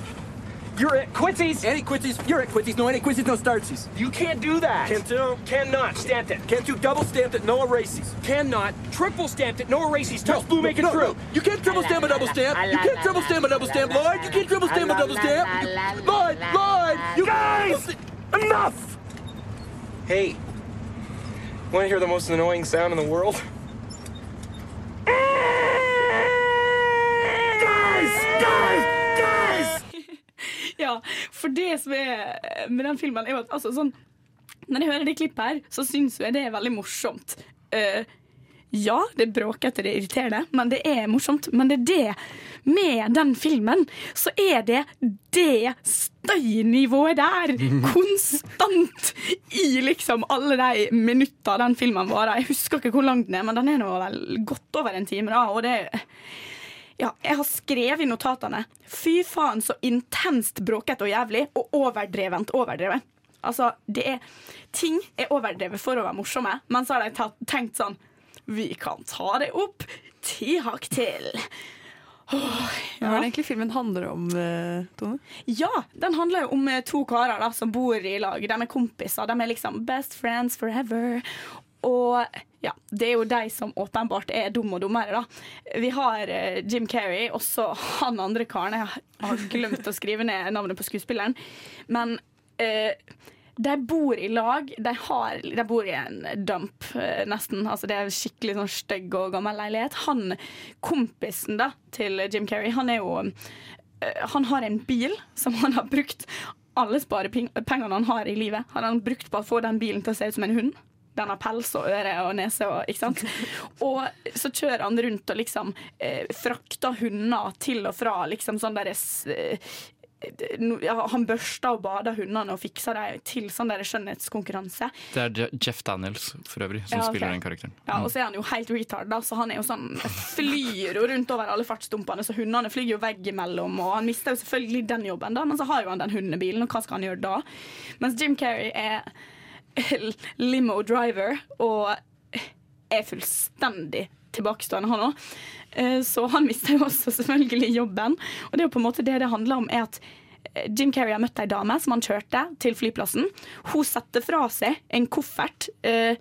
You're at Quincy's. Any Quincy's. You're at Quincy's. No, any Quincy's, no startsies. You can't do that. Can't do. Cannot. Stamped it. Can't do double stamped it, no erases. Cannot. Triple stamped it, no erases. Touch blue, make it true. You can't triple stamp a double stamp. You can't triple stamp a double stamp, Lloyd. You can't triple stamp a double stamp. Lloyd, Lloyd, you guys, enough. Hey, want to hear the most annoying sound in the world? Guys, guys, guys. Ja, for det som er med den filmen, er jo at altså, sånn, Når jeg hører det klippet her, så syns jeg det er veldig morsomt. Eh, ja, det er bråkete, det er irriterende, men det er morsomt. Men det er det med den filmen, så er det det støynivået der konstant i liksom alle de minutta den filmen varer. Jeg husker ikke hvor lang den er, men den er nå vel godt over en time. da, og det ja, jeg har skrevet i notatene Fy faen så intenst bråkete og jævlig Og overdrevent overdrevet Altså, det er Ting er overdrevet for å være morsomme Men så har de tenkt sånn Vi kan ta det opp Ti hakk til Åh, Hva er det egentlig filmen handler om, eh, Tone? Ja, den handler jo om eh, to karer da, som bor i lag. De er kompiser. De er liksom best friends forever. Og ja, det er jo de som åpenbart er dumme og dummere, da. Vi har uh, Jim Carrey, også han andre karen. Jeg har glemt å skrive ned navnet på skuespilleren. Men eh, de bor i lag. De, har, de bor i en dump, eh, nesten. Altså, det er skikkelig sånn stygg og gammel leilighet. Han kompisen da, til Jim Carrey, han er jo eh, Han har en bil som han har brukt alle sparepengene han har i livet, han har brukt på å få den bilen til å se ut som en hund. Den har pels og øre og nese og ikke sant. Og så kjører han rundt og liksom eh, frakter hunder til og fra liksom sånn deres eh, Han børsta og bada hundene og fiksa dem til sånn der skjønnhetskonkurranse. Det er Jeff Daniels for øvrig som Ja, okay. spiller den karakteren. Ja, Og så er han jo helt retard, da, så han er jo sånn flyr jo rundt over alle fartsdumpene, så hundene flyr jo veggimellom, og han mister jo selvfølgelig den jobben, da, men så har jo han den hundebilen, og hva skal han gjøre da? Mens Jim Carrey er limo driver og er fullstendig tilbakestående, han òg. Så han mister jo også selvfølgelig jobben. Og det er jo på en måte det det handler om, er at eh, Jim Carrey har møtt ei dame som han kjørte til flyplassen. Hun setter fra seg en koffert. eh,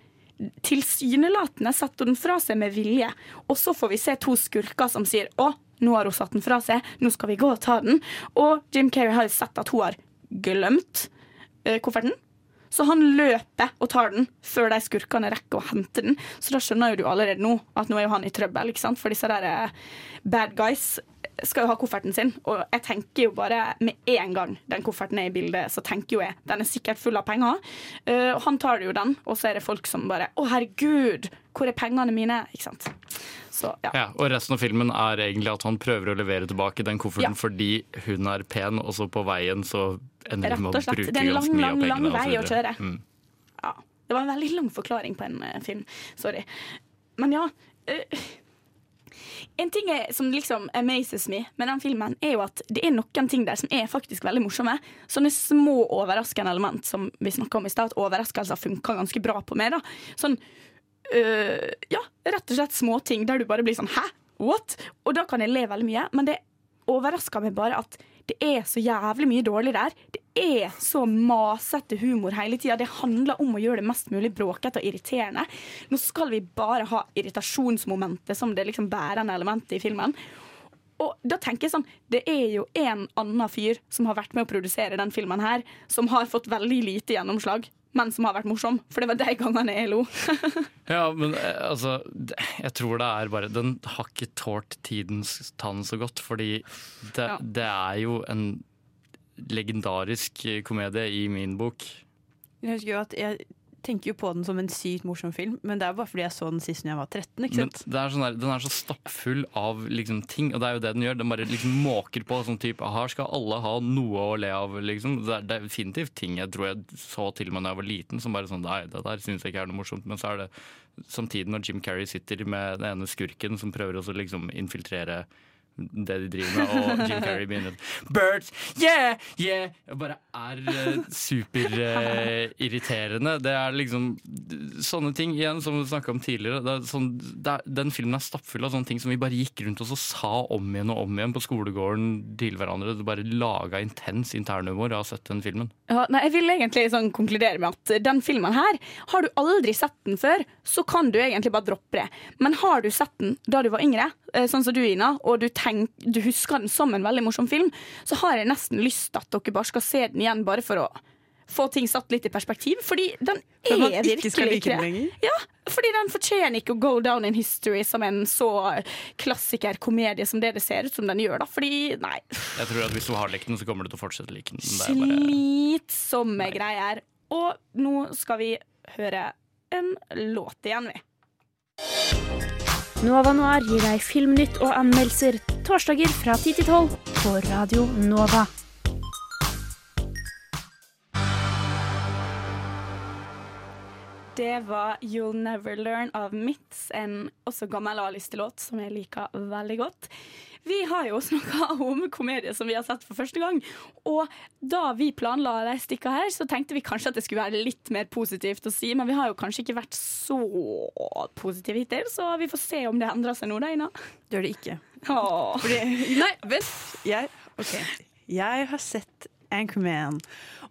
Tilsynelatende setter den fra seg med vilje. Og så får vi se to skurker som sier å, nå har hun satt den fra seg, nå skal vi gå og ta den. Og Jim Carrey har sett at hun har glemt eh, kofferten. Så han løper og tar den før de skurkene rekker å hente den. Så da skjønner jo du allerede nå at nå er jo han i trøbbel, ikke sant? for disse der eh, bad guys skal jo ha kofferten sin. Og jeg tenker jo bare med en gang den kofferten er i bildet, så tenker jo jeg den er sikkert full av penger. Og han tar jo den, og så er det folk som bare Å, herregud, hvor er pengene mine? Ikke sant. Så ja. Ja, og resten av filmen er egentlig at han prøver å levere tilbake den kofferten Ja. fordi hun er pen, og så på veien så ender hun med og mye slett. pengene. Det er en lang, lang, lang vei å kjøre. Mm. Ja. Det var en veldig lang forklaring på en uh, film. Sorry. Men ja. Uh, en ting er, som liksom amazes me med den filmen, er jo at det er noen ting der som er faktisk veldig morsomme. Sånne små overraskende element som vi snakka om i stad, overraskelser funker ganske bra på meg. da. Sånn øh, ja, rett og slett små ting der du bare blir sånn hæ? What? Og da kan jeg le veldig mye, men det overrasker meg bare at det er så jævlig mye dårlig der. Det er så masete humor hele tida. Det handler om å gjøre det mest mulig bråkete og irriterende. Nå skal vi bare ha irritasjonsmomentet som det liksom bærende elementet i filmen. Og da tenker jeg sånn, Det er jo en annen fyr som har vært med å produsere den filmen her, som har fått veldig lite gjennomslag, men som har vært morsom. For det var de gangene jeg lo. Ja, men eh, altså Jeg tror det er bare Den har ikke tålt tidens tann så godt, fordi det, Ja. det er jo en legendarisk komedie i min bok. Jeg husker jo at jeg tenker jo på den som en sykt morsom film, men det er bare fordi jeg så den sist da jeg var 13. ikke Men sant? det er sånn der, den er så stappfull av liksom ting, og det er jo det den gjør. Den bare liksom måker på sånn type Her skal alle ha noe å le av, liksom. Det er, det er definitivt ting jeg tror jeg så til og med da jeg var liten, som bare sånn Nei, det der syns jeg ikke er noe morsomt. Men så er det samtidig når Jim Carrey sitter med den ene skurken som prøver også liksom infiltrere det de driver med, og Jim Carrey begynner Birds, yeah, yeah! Og bare er uh, superirriterende. det er liksom sånne ting igjen, som vi snakka om tidligere. Det er sånn, det er, den filmen er stappfull av sånne ting som vi bare gikk rundt oss og sa om igjen og om igjen på skolegården til hverandre. Det bare laga intens internhumor av å sett den filmen. Ja, nei, jeg vil egentlig sånn konkludere med at den filmen her, har du aldri sett den før, så kan du egentlig bare droppe det. Men har du sett den da du var yngre, eh, sånn som du, Ina, og du, tenk, du husker den som en veldig morsom film, så har jeg nesten lyst til at dere bare skal se den igjen, bare for å få ting satt litt i perspektiv. Fordi den For man er ikke skal virkelig like den ikke lenger? Ja, fordi den fortjener ikke å go down in history som en så klassiker komedie som det det ser ut som den gjør. da. Fordi, nei, Jeg tror at Hvis du har likt den, så kommer du til å fortsette å like den. Bare slitsomme greier. Og nå skal vi høre en låt igjen, vi. Nova Noir gir deg filmnytt og anmeldelser torsdager fra 10 til 12 på Radio Nova. Det var You'll Never Learn av Mitz, en også gammel A-listelåt som jeg liker veldig godt. Vi har jo snakka om komedie som vi har sett for første gang. Og da vi planla de stikka her, så tenkte vi kanskje at det skulle være litt mer positivt å si, men vi har jo kanskje ikke vært så positive hittil, så vi får se om det endrer seg nå, da, Ina. Det gjør det ikke. Åh. Fordi, nei, vent. Jeg, okay. jeg har sett Anchorman.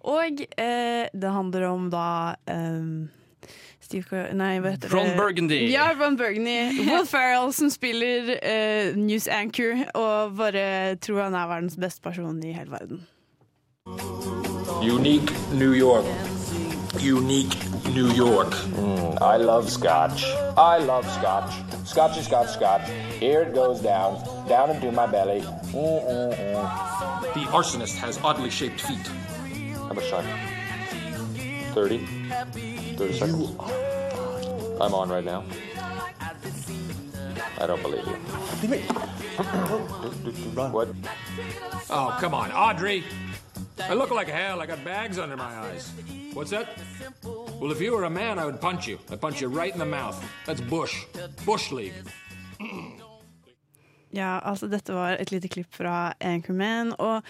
Og eh, det handler om da ehm, Steve Car Nei, hva heter det? Ron Burgundy. Ja, Ron Burgundy. Will Ferrell som spiller uh, news anchor og bare tror han er verdens beste person i hele verden. Unique New York. Unique New York. Mm, I love scotch. I love scotch. Scotchy, scotch, scotch. Here it goes down, down into my belly. Mm-mm-mm. The arsonist has oddly shaped feet. I'm a time? 30? 30 seconds. I'm on right now. I don't believe you. what? Oh, come on, Audrey. I look like hell. I got bags under my eyes. What's that? Well, if you were a man, I would punch you. I'd punch you right in the mouth. That's Bush. Bush League. Ja, altså dette var et lite klipp fra Anchorman, og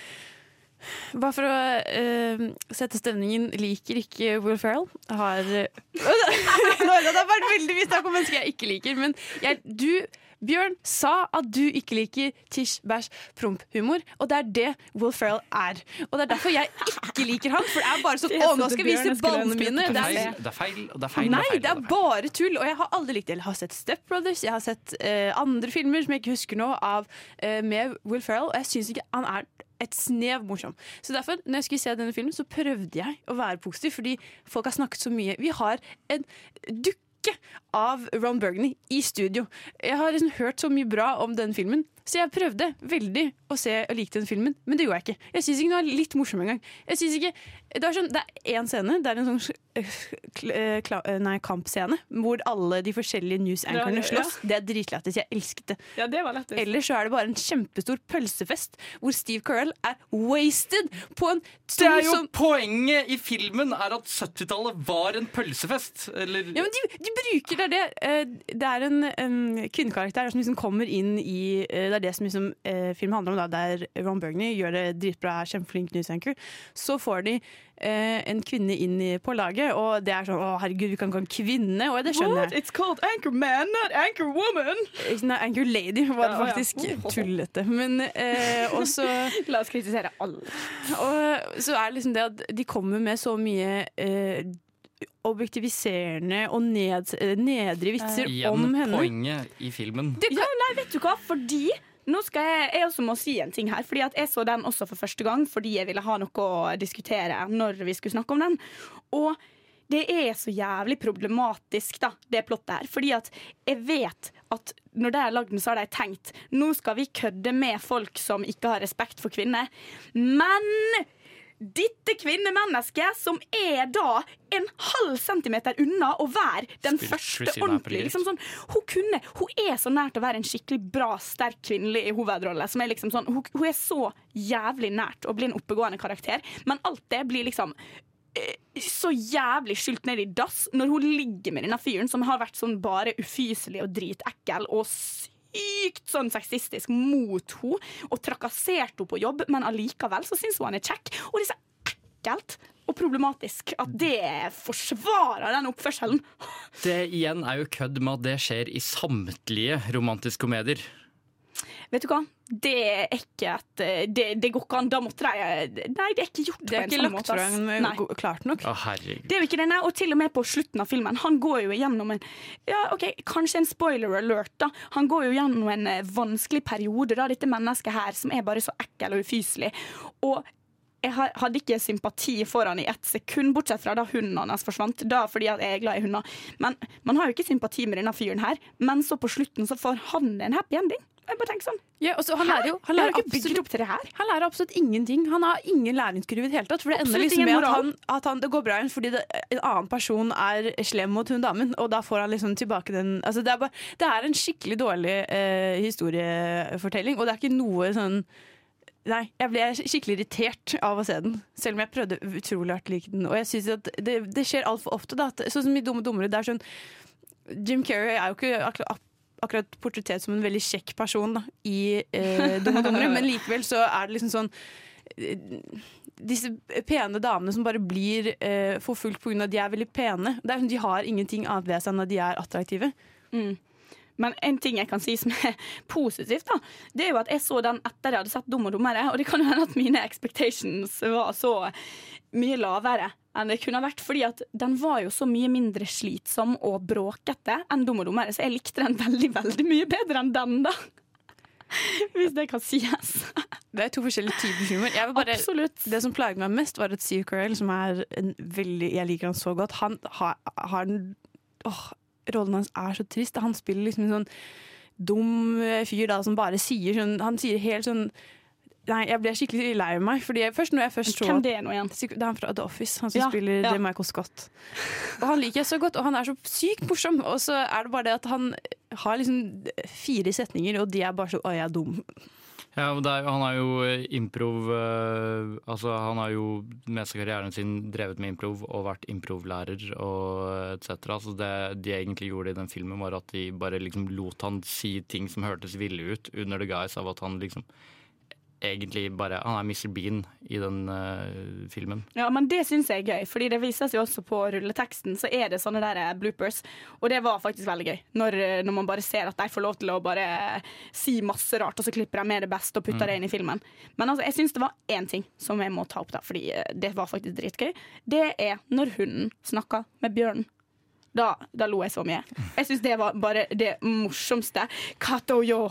bare for å uh, sette stemningen, liker ikke Will Ferrell. Har Nå, Det har vært veldig mye snakk om mennesker jeg ikke liker, men jeg, du, Bjørn, sa at du ikke liker tisj, bæsj, promp-humor, og det er det Will Ferrell er. Og det er derfor jeg ikke liker han, for det er bare sånn Å, nå skal jeg vise ballene mine. det er, Det er feil, det er feil. Nei, det er bare tull, og jeg har aldri likt det. Jeg har sett Step Brothers, jeg har sett uh, andre filmer som jeg ikke husker nå, av, uh, med Will Ferrell, og jeg syns ikke han er et snev morsom. Så derfor, når jeg skulle se denne filmen, så prøvde jeg å være positiv, fordi folk har snakket så mye. Vi har en dukke av Ron Burgundy i studio. Jeg har liksom hørt så mye bra om denne filmen. Så jeg prøvde veldig å se og like den filmen, men det gjorde jeg ikke. Jeg syns ikke den var litt morsom engang. Jeg synes ikke, det er sånn, det er én scene, det er en sånn øh, kl- øh, øh, nei, kampscene, hvor alle de forskjellige news-anchorene Ja, ja. slåss. Det er dritlættis. Jeg elsket det. Ja, det var lettest. Ellers så er det bare en kjempestor pølsefest hvor Steve Carell er wasted på en Det er jo som... Poenget i filmen er at 70-tallet var en pølsefest. Eller Ja, men de, de bruker det, det. eh, Det er en, en kvinnekarakter som liksom kommer inn i eh, Det er det som liksom, eh, filmen handler om. Da, der Ron Burgney gjør det dritbra, er kjempeflink news. Så får de eh, en kvinne inn i, på laget, og det er sånn Å, herregud, vi kan ikke ha en kvinne. Og det skjønner What? jeg. It's called Anchor Man, not Anchor Woman. Nei, Anchor Lady var det Ja, ja. faktisk tullete. Men eh, også La oss kritisere alle. Og så er det liksom det at de kommer med så mye eh, objektiviserende og ned, eh, nedre vitser om Igjen henne. poenget i filmen. Ja, nei, vet du hva? Fordi nå skal jeg, jeg også må si en ting her. Fordi at Jeg så den også for første gang fordi jeg ville ha noe å diskutere når vi skulle snakke om den. Og det er så jævlig problematisk, da, det plottet her. Fordi at jeg vet at når de har lagd den, så har de tenkt nå skal vi kødde med folk som ikke har respekt for kvinner. Men dette kvinnemennesket, som er da en halv centimeter unna å være den Spilt første ordentlige liksom sånn, hun, kunne, hun er så nært å være en skikkelig bra, sterk kvinnelig hovedrolle. Som er liksom sånn, hun, hun er så jævlig nært å bli en oppegående karakter, men alt det blir liksom eh, så jævlig skylt ned i dass når hun ligger med denne fyren som har vært sånn bare ufyselig og dritekkel og sykt sånn sexistisk mot henne og trakassert henne på jobb, men allikevel så syns hun han er kjekk. Og det er så ekkelt og problematisk at det forsvarer den oppførselen. Det igjen er jo kødd med at det skjer i samtlige romantiske komedier. Vet du hva? Det er ikke et Det, det går ikke an. Da måtte de Nei, det er ikke gjort Det er på en ikke sånn lagt måte. frem Nei. go- klart nok. Å. Det er jo ikke det, nei. Og til og med på slutten av filmen. Han går jo gjennom en Ja, ok, Kanskje en spoiler alert, da. Han går jo gjennom en eh, vanskelig periode, da, dette mennesket her, som er bare så ekkel og ufyselig. Og jeg hadde ikke sympati for han i ett sekund, bortsett fra da hunden hans forsvant. Da fordi at jeg er glad i hunder. Men man har jo ikke sympati med denne fyren her. Men så på slutten så får han en happy ending. Jeg bare tenker sånn Ja, og så han lærer jo han lærer absolutt, han lærer absolutt ingenting. Han har ingen læringskurve i det hele tatt. For det ender liksom med at, han, at han, det går bra igjen fordi det, en annen person er slem mot hun damen, og da får han liksom tilbake den altså det, er bare, det er en skikkelig dårlig eh, historiefortelling, og det er ikke noe sånn Nei, jeg ble skikkelig irritert av å se den, selv om jeg prøvde utrolig hardt å like den. Og jeg synes at det, det skjer altfor ofte. Da, sånn som i Dumme dummere. Det er sånn Jim Carrey er jo ikke akkurat, portrettert som en veldig kjekk person da, i eh, Dumme dummere, men likevel så er det liksom sånn eh, disse pene damene som bare blir eh, forfulgt pga. at de er veldig pene. Er, sånn, de har ingenting annet ved seg enn at de er attraktive. Mm. Men en ting jeg kan si som er positivt, da, det er jo at jeg så den etter jeg hadde sett Dum og dummere. Og det kan jo hende at mine expectations var så mye lavere enn det kunne vært. Fordi at den var jo så mye mindre slitsom og bråkete enn Dum og dummere. Så jeg likte den veldig, veldig mye bedre enn den, da. Hvis det kan sies. Det er to forskjellige typer humor. Bare, Absolutt. Det som plaget meg mest, var at Steve Carell, som er en veldig Jeg liker han så godt. Han har, har en åh, Rollen hans er så trist. Han spiller liksom en sånn dum fyr da, som bare sier sånn Han sier helt sånn Nei, jeg ble skikkelig lei meg. Fordi jeg, først når jeg først så Hvem det er nå igjen? Det er han fra The Office, han som Ja, spiller ja. Michael Scott. Og han liker jeg så godt, og han er så sykt morsom. Og så er det bare det at han har liksom fire setninger, og de er bare så Å, jeg er dum. Ja, men det er, han har jo eh, improv eh, Altså, han har jo mest av karrieren sin drevet med improv og vært improvlærer og etc. Så det de egentlig gjorde i den filmen, var at de bare liksom lot han si ting som hørtes ville ut, under the guise av at han liksom egentlig bare Han er Mr. Bean i den uh, filmen. Ja, men det syns jeg er gøy, Fordi det vises jo også på rulleteksten. Så er det sånne der eh, bloopers, og det var faktisk veldig gøy. Når, eh, når man bare ser at de får lov til å bare si masse rart, og så klipper de med det beste og putter Mm. det inn i filmen. Men altså, jeg syns det var én ting som jeg må ta opp, da, fordi det var faktisk dritgøy. Det er når hunden snakker med bjørnen. Da, da lo jeg så mye. Jeg syns det var bare det morsomste. Kato yo!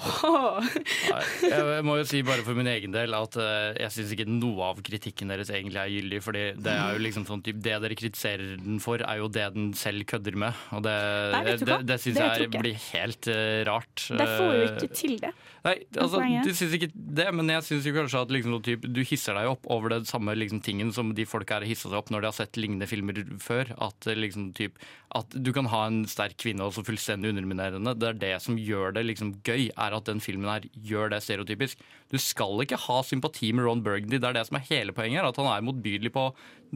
Jeg må jo si bare for min egen del at eh, jeg syns ikke noe av kritikken deres egentlig er gyldig. Fordi det er jo liksom sånn typ, det dere kritiserer den for, er jo det den selv kødder med. Og det, Nei, det, hva? det syns jeg jeg. blir helt uh, rart. De får jo Eh, ikke til det. Nei, altså, du syns ikke det, men jeg syns kanskje at liksom, sånn typ, du hisser deg opp over det samme liksom, tingen som de folka her hissa seg opp når de har sett lignende filmer før. At, eh, liksom, typ, at du kan ha en sterk kvinne og så fullstendig underminerende. Det er det som gjør det liksom, gøy, er at den filmen her gjør det stereotypisk. Du skal ikke ha sympati med Ron Burgundy, det er det som er hele poenget. At han er motbydelig på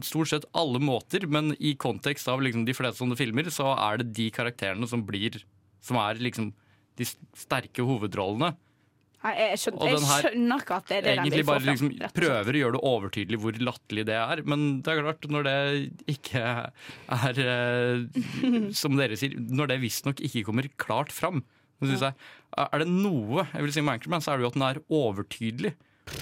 stort sett alle måter, men i kontekst av liksom, de fleste sånne filmer, så er det de karakterene som blir Som er liksom de sterke hovedrollene. Jeg skjønner, jeg skjønner ikke at det er det de egentlig de få bare liksom prøver å gjøre det overtydelig hvor latterlig det er. Men det er klart, når det ikke er eh, Som dere sier, når det visstnok ikke kommer klart fram, jeg, er det noe jeg vil si med Anchorman, så er det jo at den er overtydelig.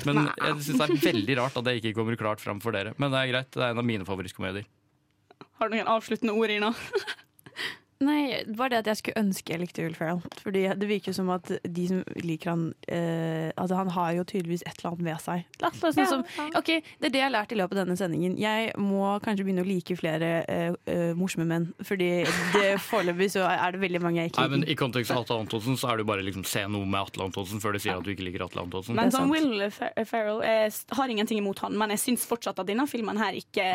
Men jeg syns det er veldig rart at det ikke kommer klart fram for dere. Men det er greit, det er en av mine favorittkomedier. Har du noen avsluttende ord, Ina? Nei, det var det at jeg skulle ønske jeg likte Will Ferrell. Fordi det virker jo som at de som liker han eh, Altså Han har jo tydeligvis et eller annet ved seg. Eller sånn som, ok, Det er det jeg har lært i løpet av denne sendingen. Jeg må kanskje begynne å like flere eh, eh, morsomme menn. Fordi det foreløpig så er det veldig mange jeg ikke liker. Nei, men. I kontekst av Atle Antonsen så er det jo bare liksom se noe med Atle Antonsen før du sier at du ikke liker Atle Antonsen. Men sånn Will Fer- Ferrell Jeg har ingenting imot han, men jeg syns fortsatt at denne filmen her ikke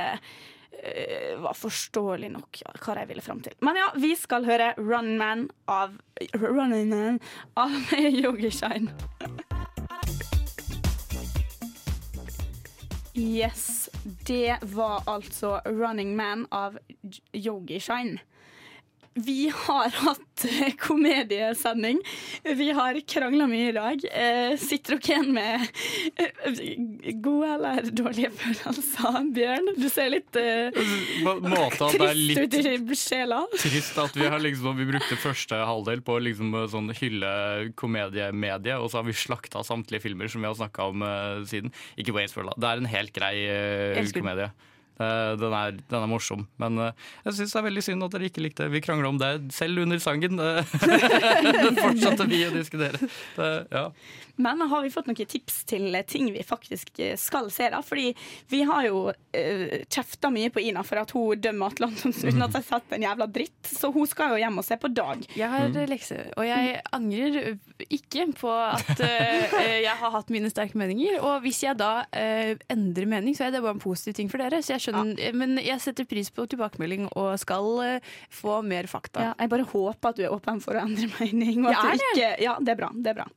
var forståelig nok hva de ville fram til. Men ja, vi skal høre Run Man av Running Man av Yogi Shine. Yes, det var altså Running Man av Yogishine Yogi Shine. Vi har hatt eh, komediesending. Vi har krangla mye i dag. Eh, sitter dere igjen med eh, gode eller dårlige følelser, Bjørn? Du ser litt eh, trist ut i sjela. trist at vi har liksom Vi brukte første halvdel på å liksom sånn hylle komediemediet, og så har vi slakta samtlige filmer som vi har snakka om eh, siden. Ikke Ways for Love. Det er en helt grei komedie. Eh, den, er, den er morsom, men eh, jeg syns det er veldig synd at dere ikke likte Vi krangla om det selv under sangen. Eh, det fortsatte vi å diskutere. Det, ja. Men har vi fått noen tips til ting vi faktisk skal se? da? Fordi vi har jo uh, kjefta mye på Ina for at hun dømmer Atle Antonsen uten at jeg har sett en jævla dritt. Så hun skal jo hjem og se på Dag. Jeg har lekse, og jeg angrer ikke på at uh, jeg har hatt mine sterke meninger. Og hvis jeg da uh, endrer mening, så er det bare en positiv ting for dere. Så jeg skjønner, Men jeg setter pris på tilbakemelding og skal uh, få mer fakta. Ja, jeg bare håper at du er åpen for å endre mening. Og at du det. ikke, ja, det er bra. Det er bra.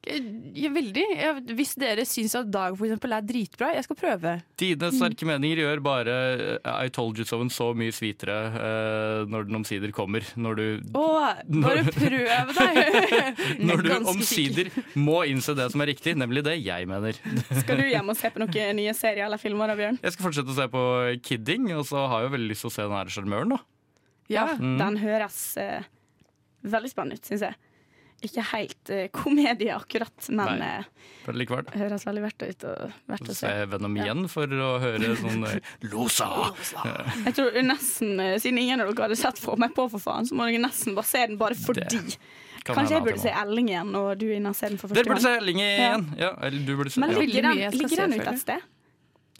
Ja, veldig. Ja, hvis dere syns at Dag for eksempel, er dritbra, jeg skal prøve. Dine sterke meninger gjør bare eh, I told you so-en så mye svitere uh, når den omsider kommer. Når du Å, bare prøv deg! Når du omsider må innse det som er riktig, nemlig det jeg mener. Skal du hjem og se på noen nye serier eller filmer? Bjørn? Jeg skal fortsette å se på Kidding, og så har jeg jo veldig lyst til å se den her sjarmøren. da. Ja, Mm. Den høres uh, veldig spennende ut, syns jeg. Ikke helt uh, komedie akkurat, men Nei. uh, likevel. høres veldig verdt ut og verdt å Se se. Venom igjen for å høre sånn Losa! Jeg tror nesten, Siden ingen av dere hadde sett Få meg på, for faen, så må dere nesten bare se den bare fordi. kan Kanskje jeg burde se Elling igjen, og du Ina ser den for første Dere burde se gang. Elling igjen! Ja, eller du burde se Men ja. ligger den, ligger den ute et sted?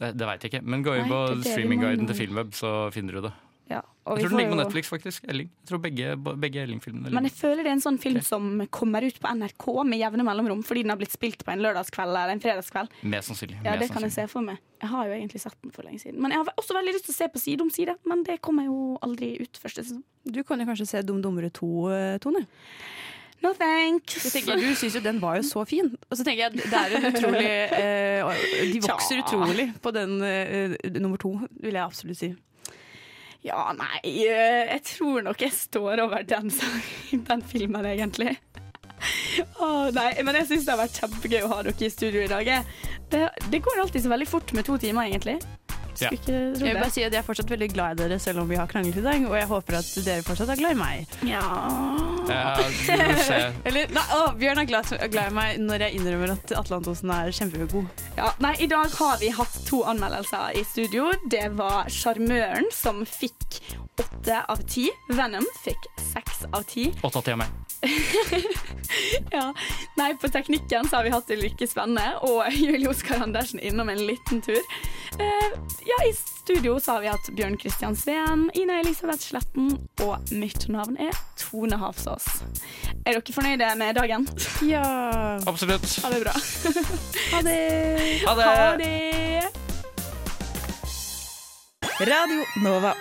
Det, det veit jeg ikke, men gå inn på streamingguiden til. Filmweb, så finner du det. Ja, og Jeg tror den ligger på Netflix, faktisk. Elling. Jeg tror begge, begge Elling-filmene Men jeg føler det er en sånn film som kommer ut på NRK med jevne mellomrom fordi den har blitt spilt på en lørdagskveld eller en fredagskveld. Mest sannsynlig. Ja, det det kan jeg se for meg. Jeg har jo egentlig sett den for lenge siden. Men jeg har også veldig lyst til å se på Side om side, men det kommer jo aldri ut første sesong. Du kan jo kanskje se Dum Dummere 2, eh, Tone. No thanks. Tenker, du syns jo den var jo så fin. Og så tenker jeg det er en utrolig eh, De vokser Tja. utrolig på den eh, nummer to, vil jeg absolutt si. Ja, nei, eh, jeg tror nok jeg står over den, den filmen, egentlig. Oh, nei, men jeg syns det har vært kjempegøy å ha dere i studio i dag. Det, det går alltid så veldig fort med to timer, egentlig. Ja. Jeg vil bare si at jeg er fortsatt veldig glad i dere, selv om vi har kranglet i dag. Og jeg håper at dere fortsatt er glad i meg. Ja. Eller, nei, å, Bjørn er glad, glad i meg når jeg innrømmer at Atle Antonsen er kjempegod. Ja, nei, I dag har vi hatt to anmeldelser i studio. Det var 'Sjarmøren', som fikk åtte av ti. Venom fikk seks av ti. Åtte av ti av meg. Ja. Nei, på teknikken så har vi hatt det like spennende, og Julie Oskar Andersen innom en liten tur. Uh, ja, i studio så har vi hatt Bjørn Kristian Sveen, Ina Elisabeth Sletten, og mitt navn er Tone Havsås. Er dere fornøyde med dagen? Ja. Absolutt. Ha det bra. Ha det. Ha det. Ha det. Radio Nova.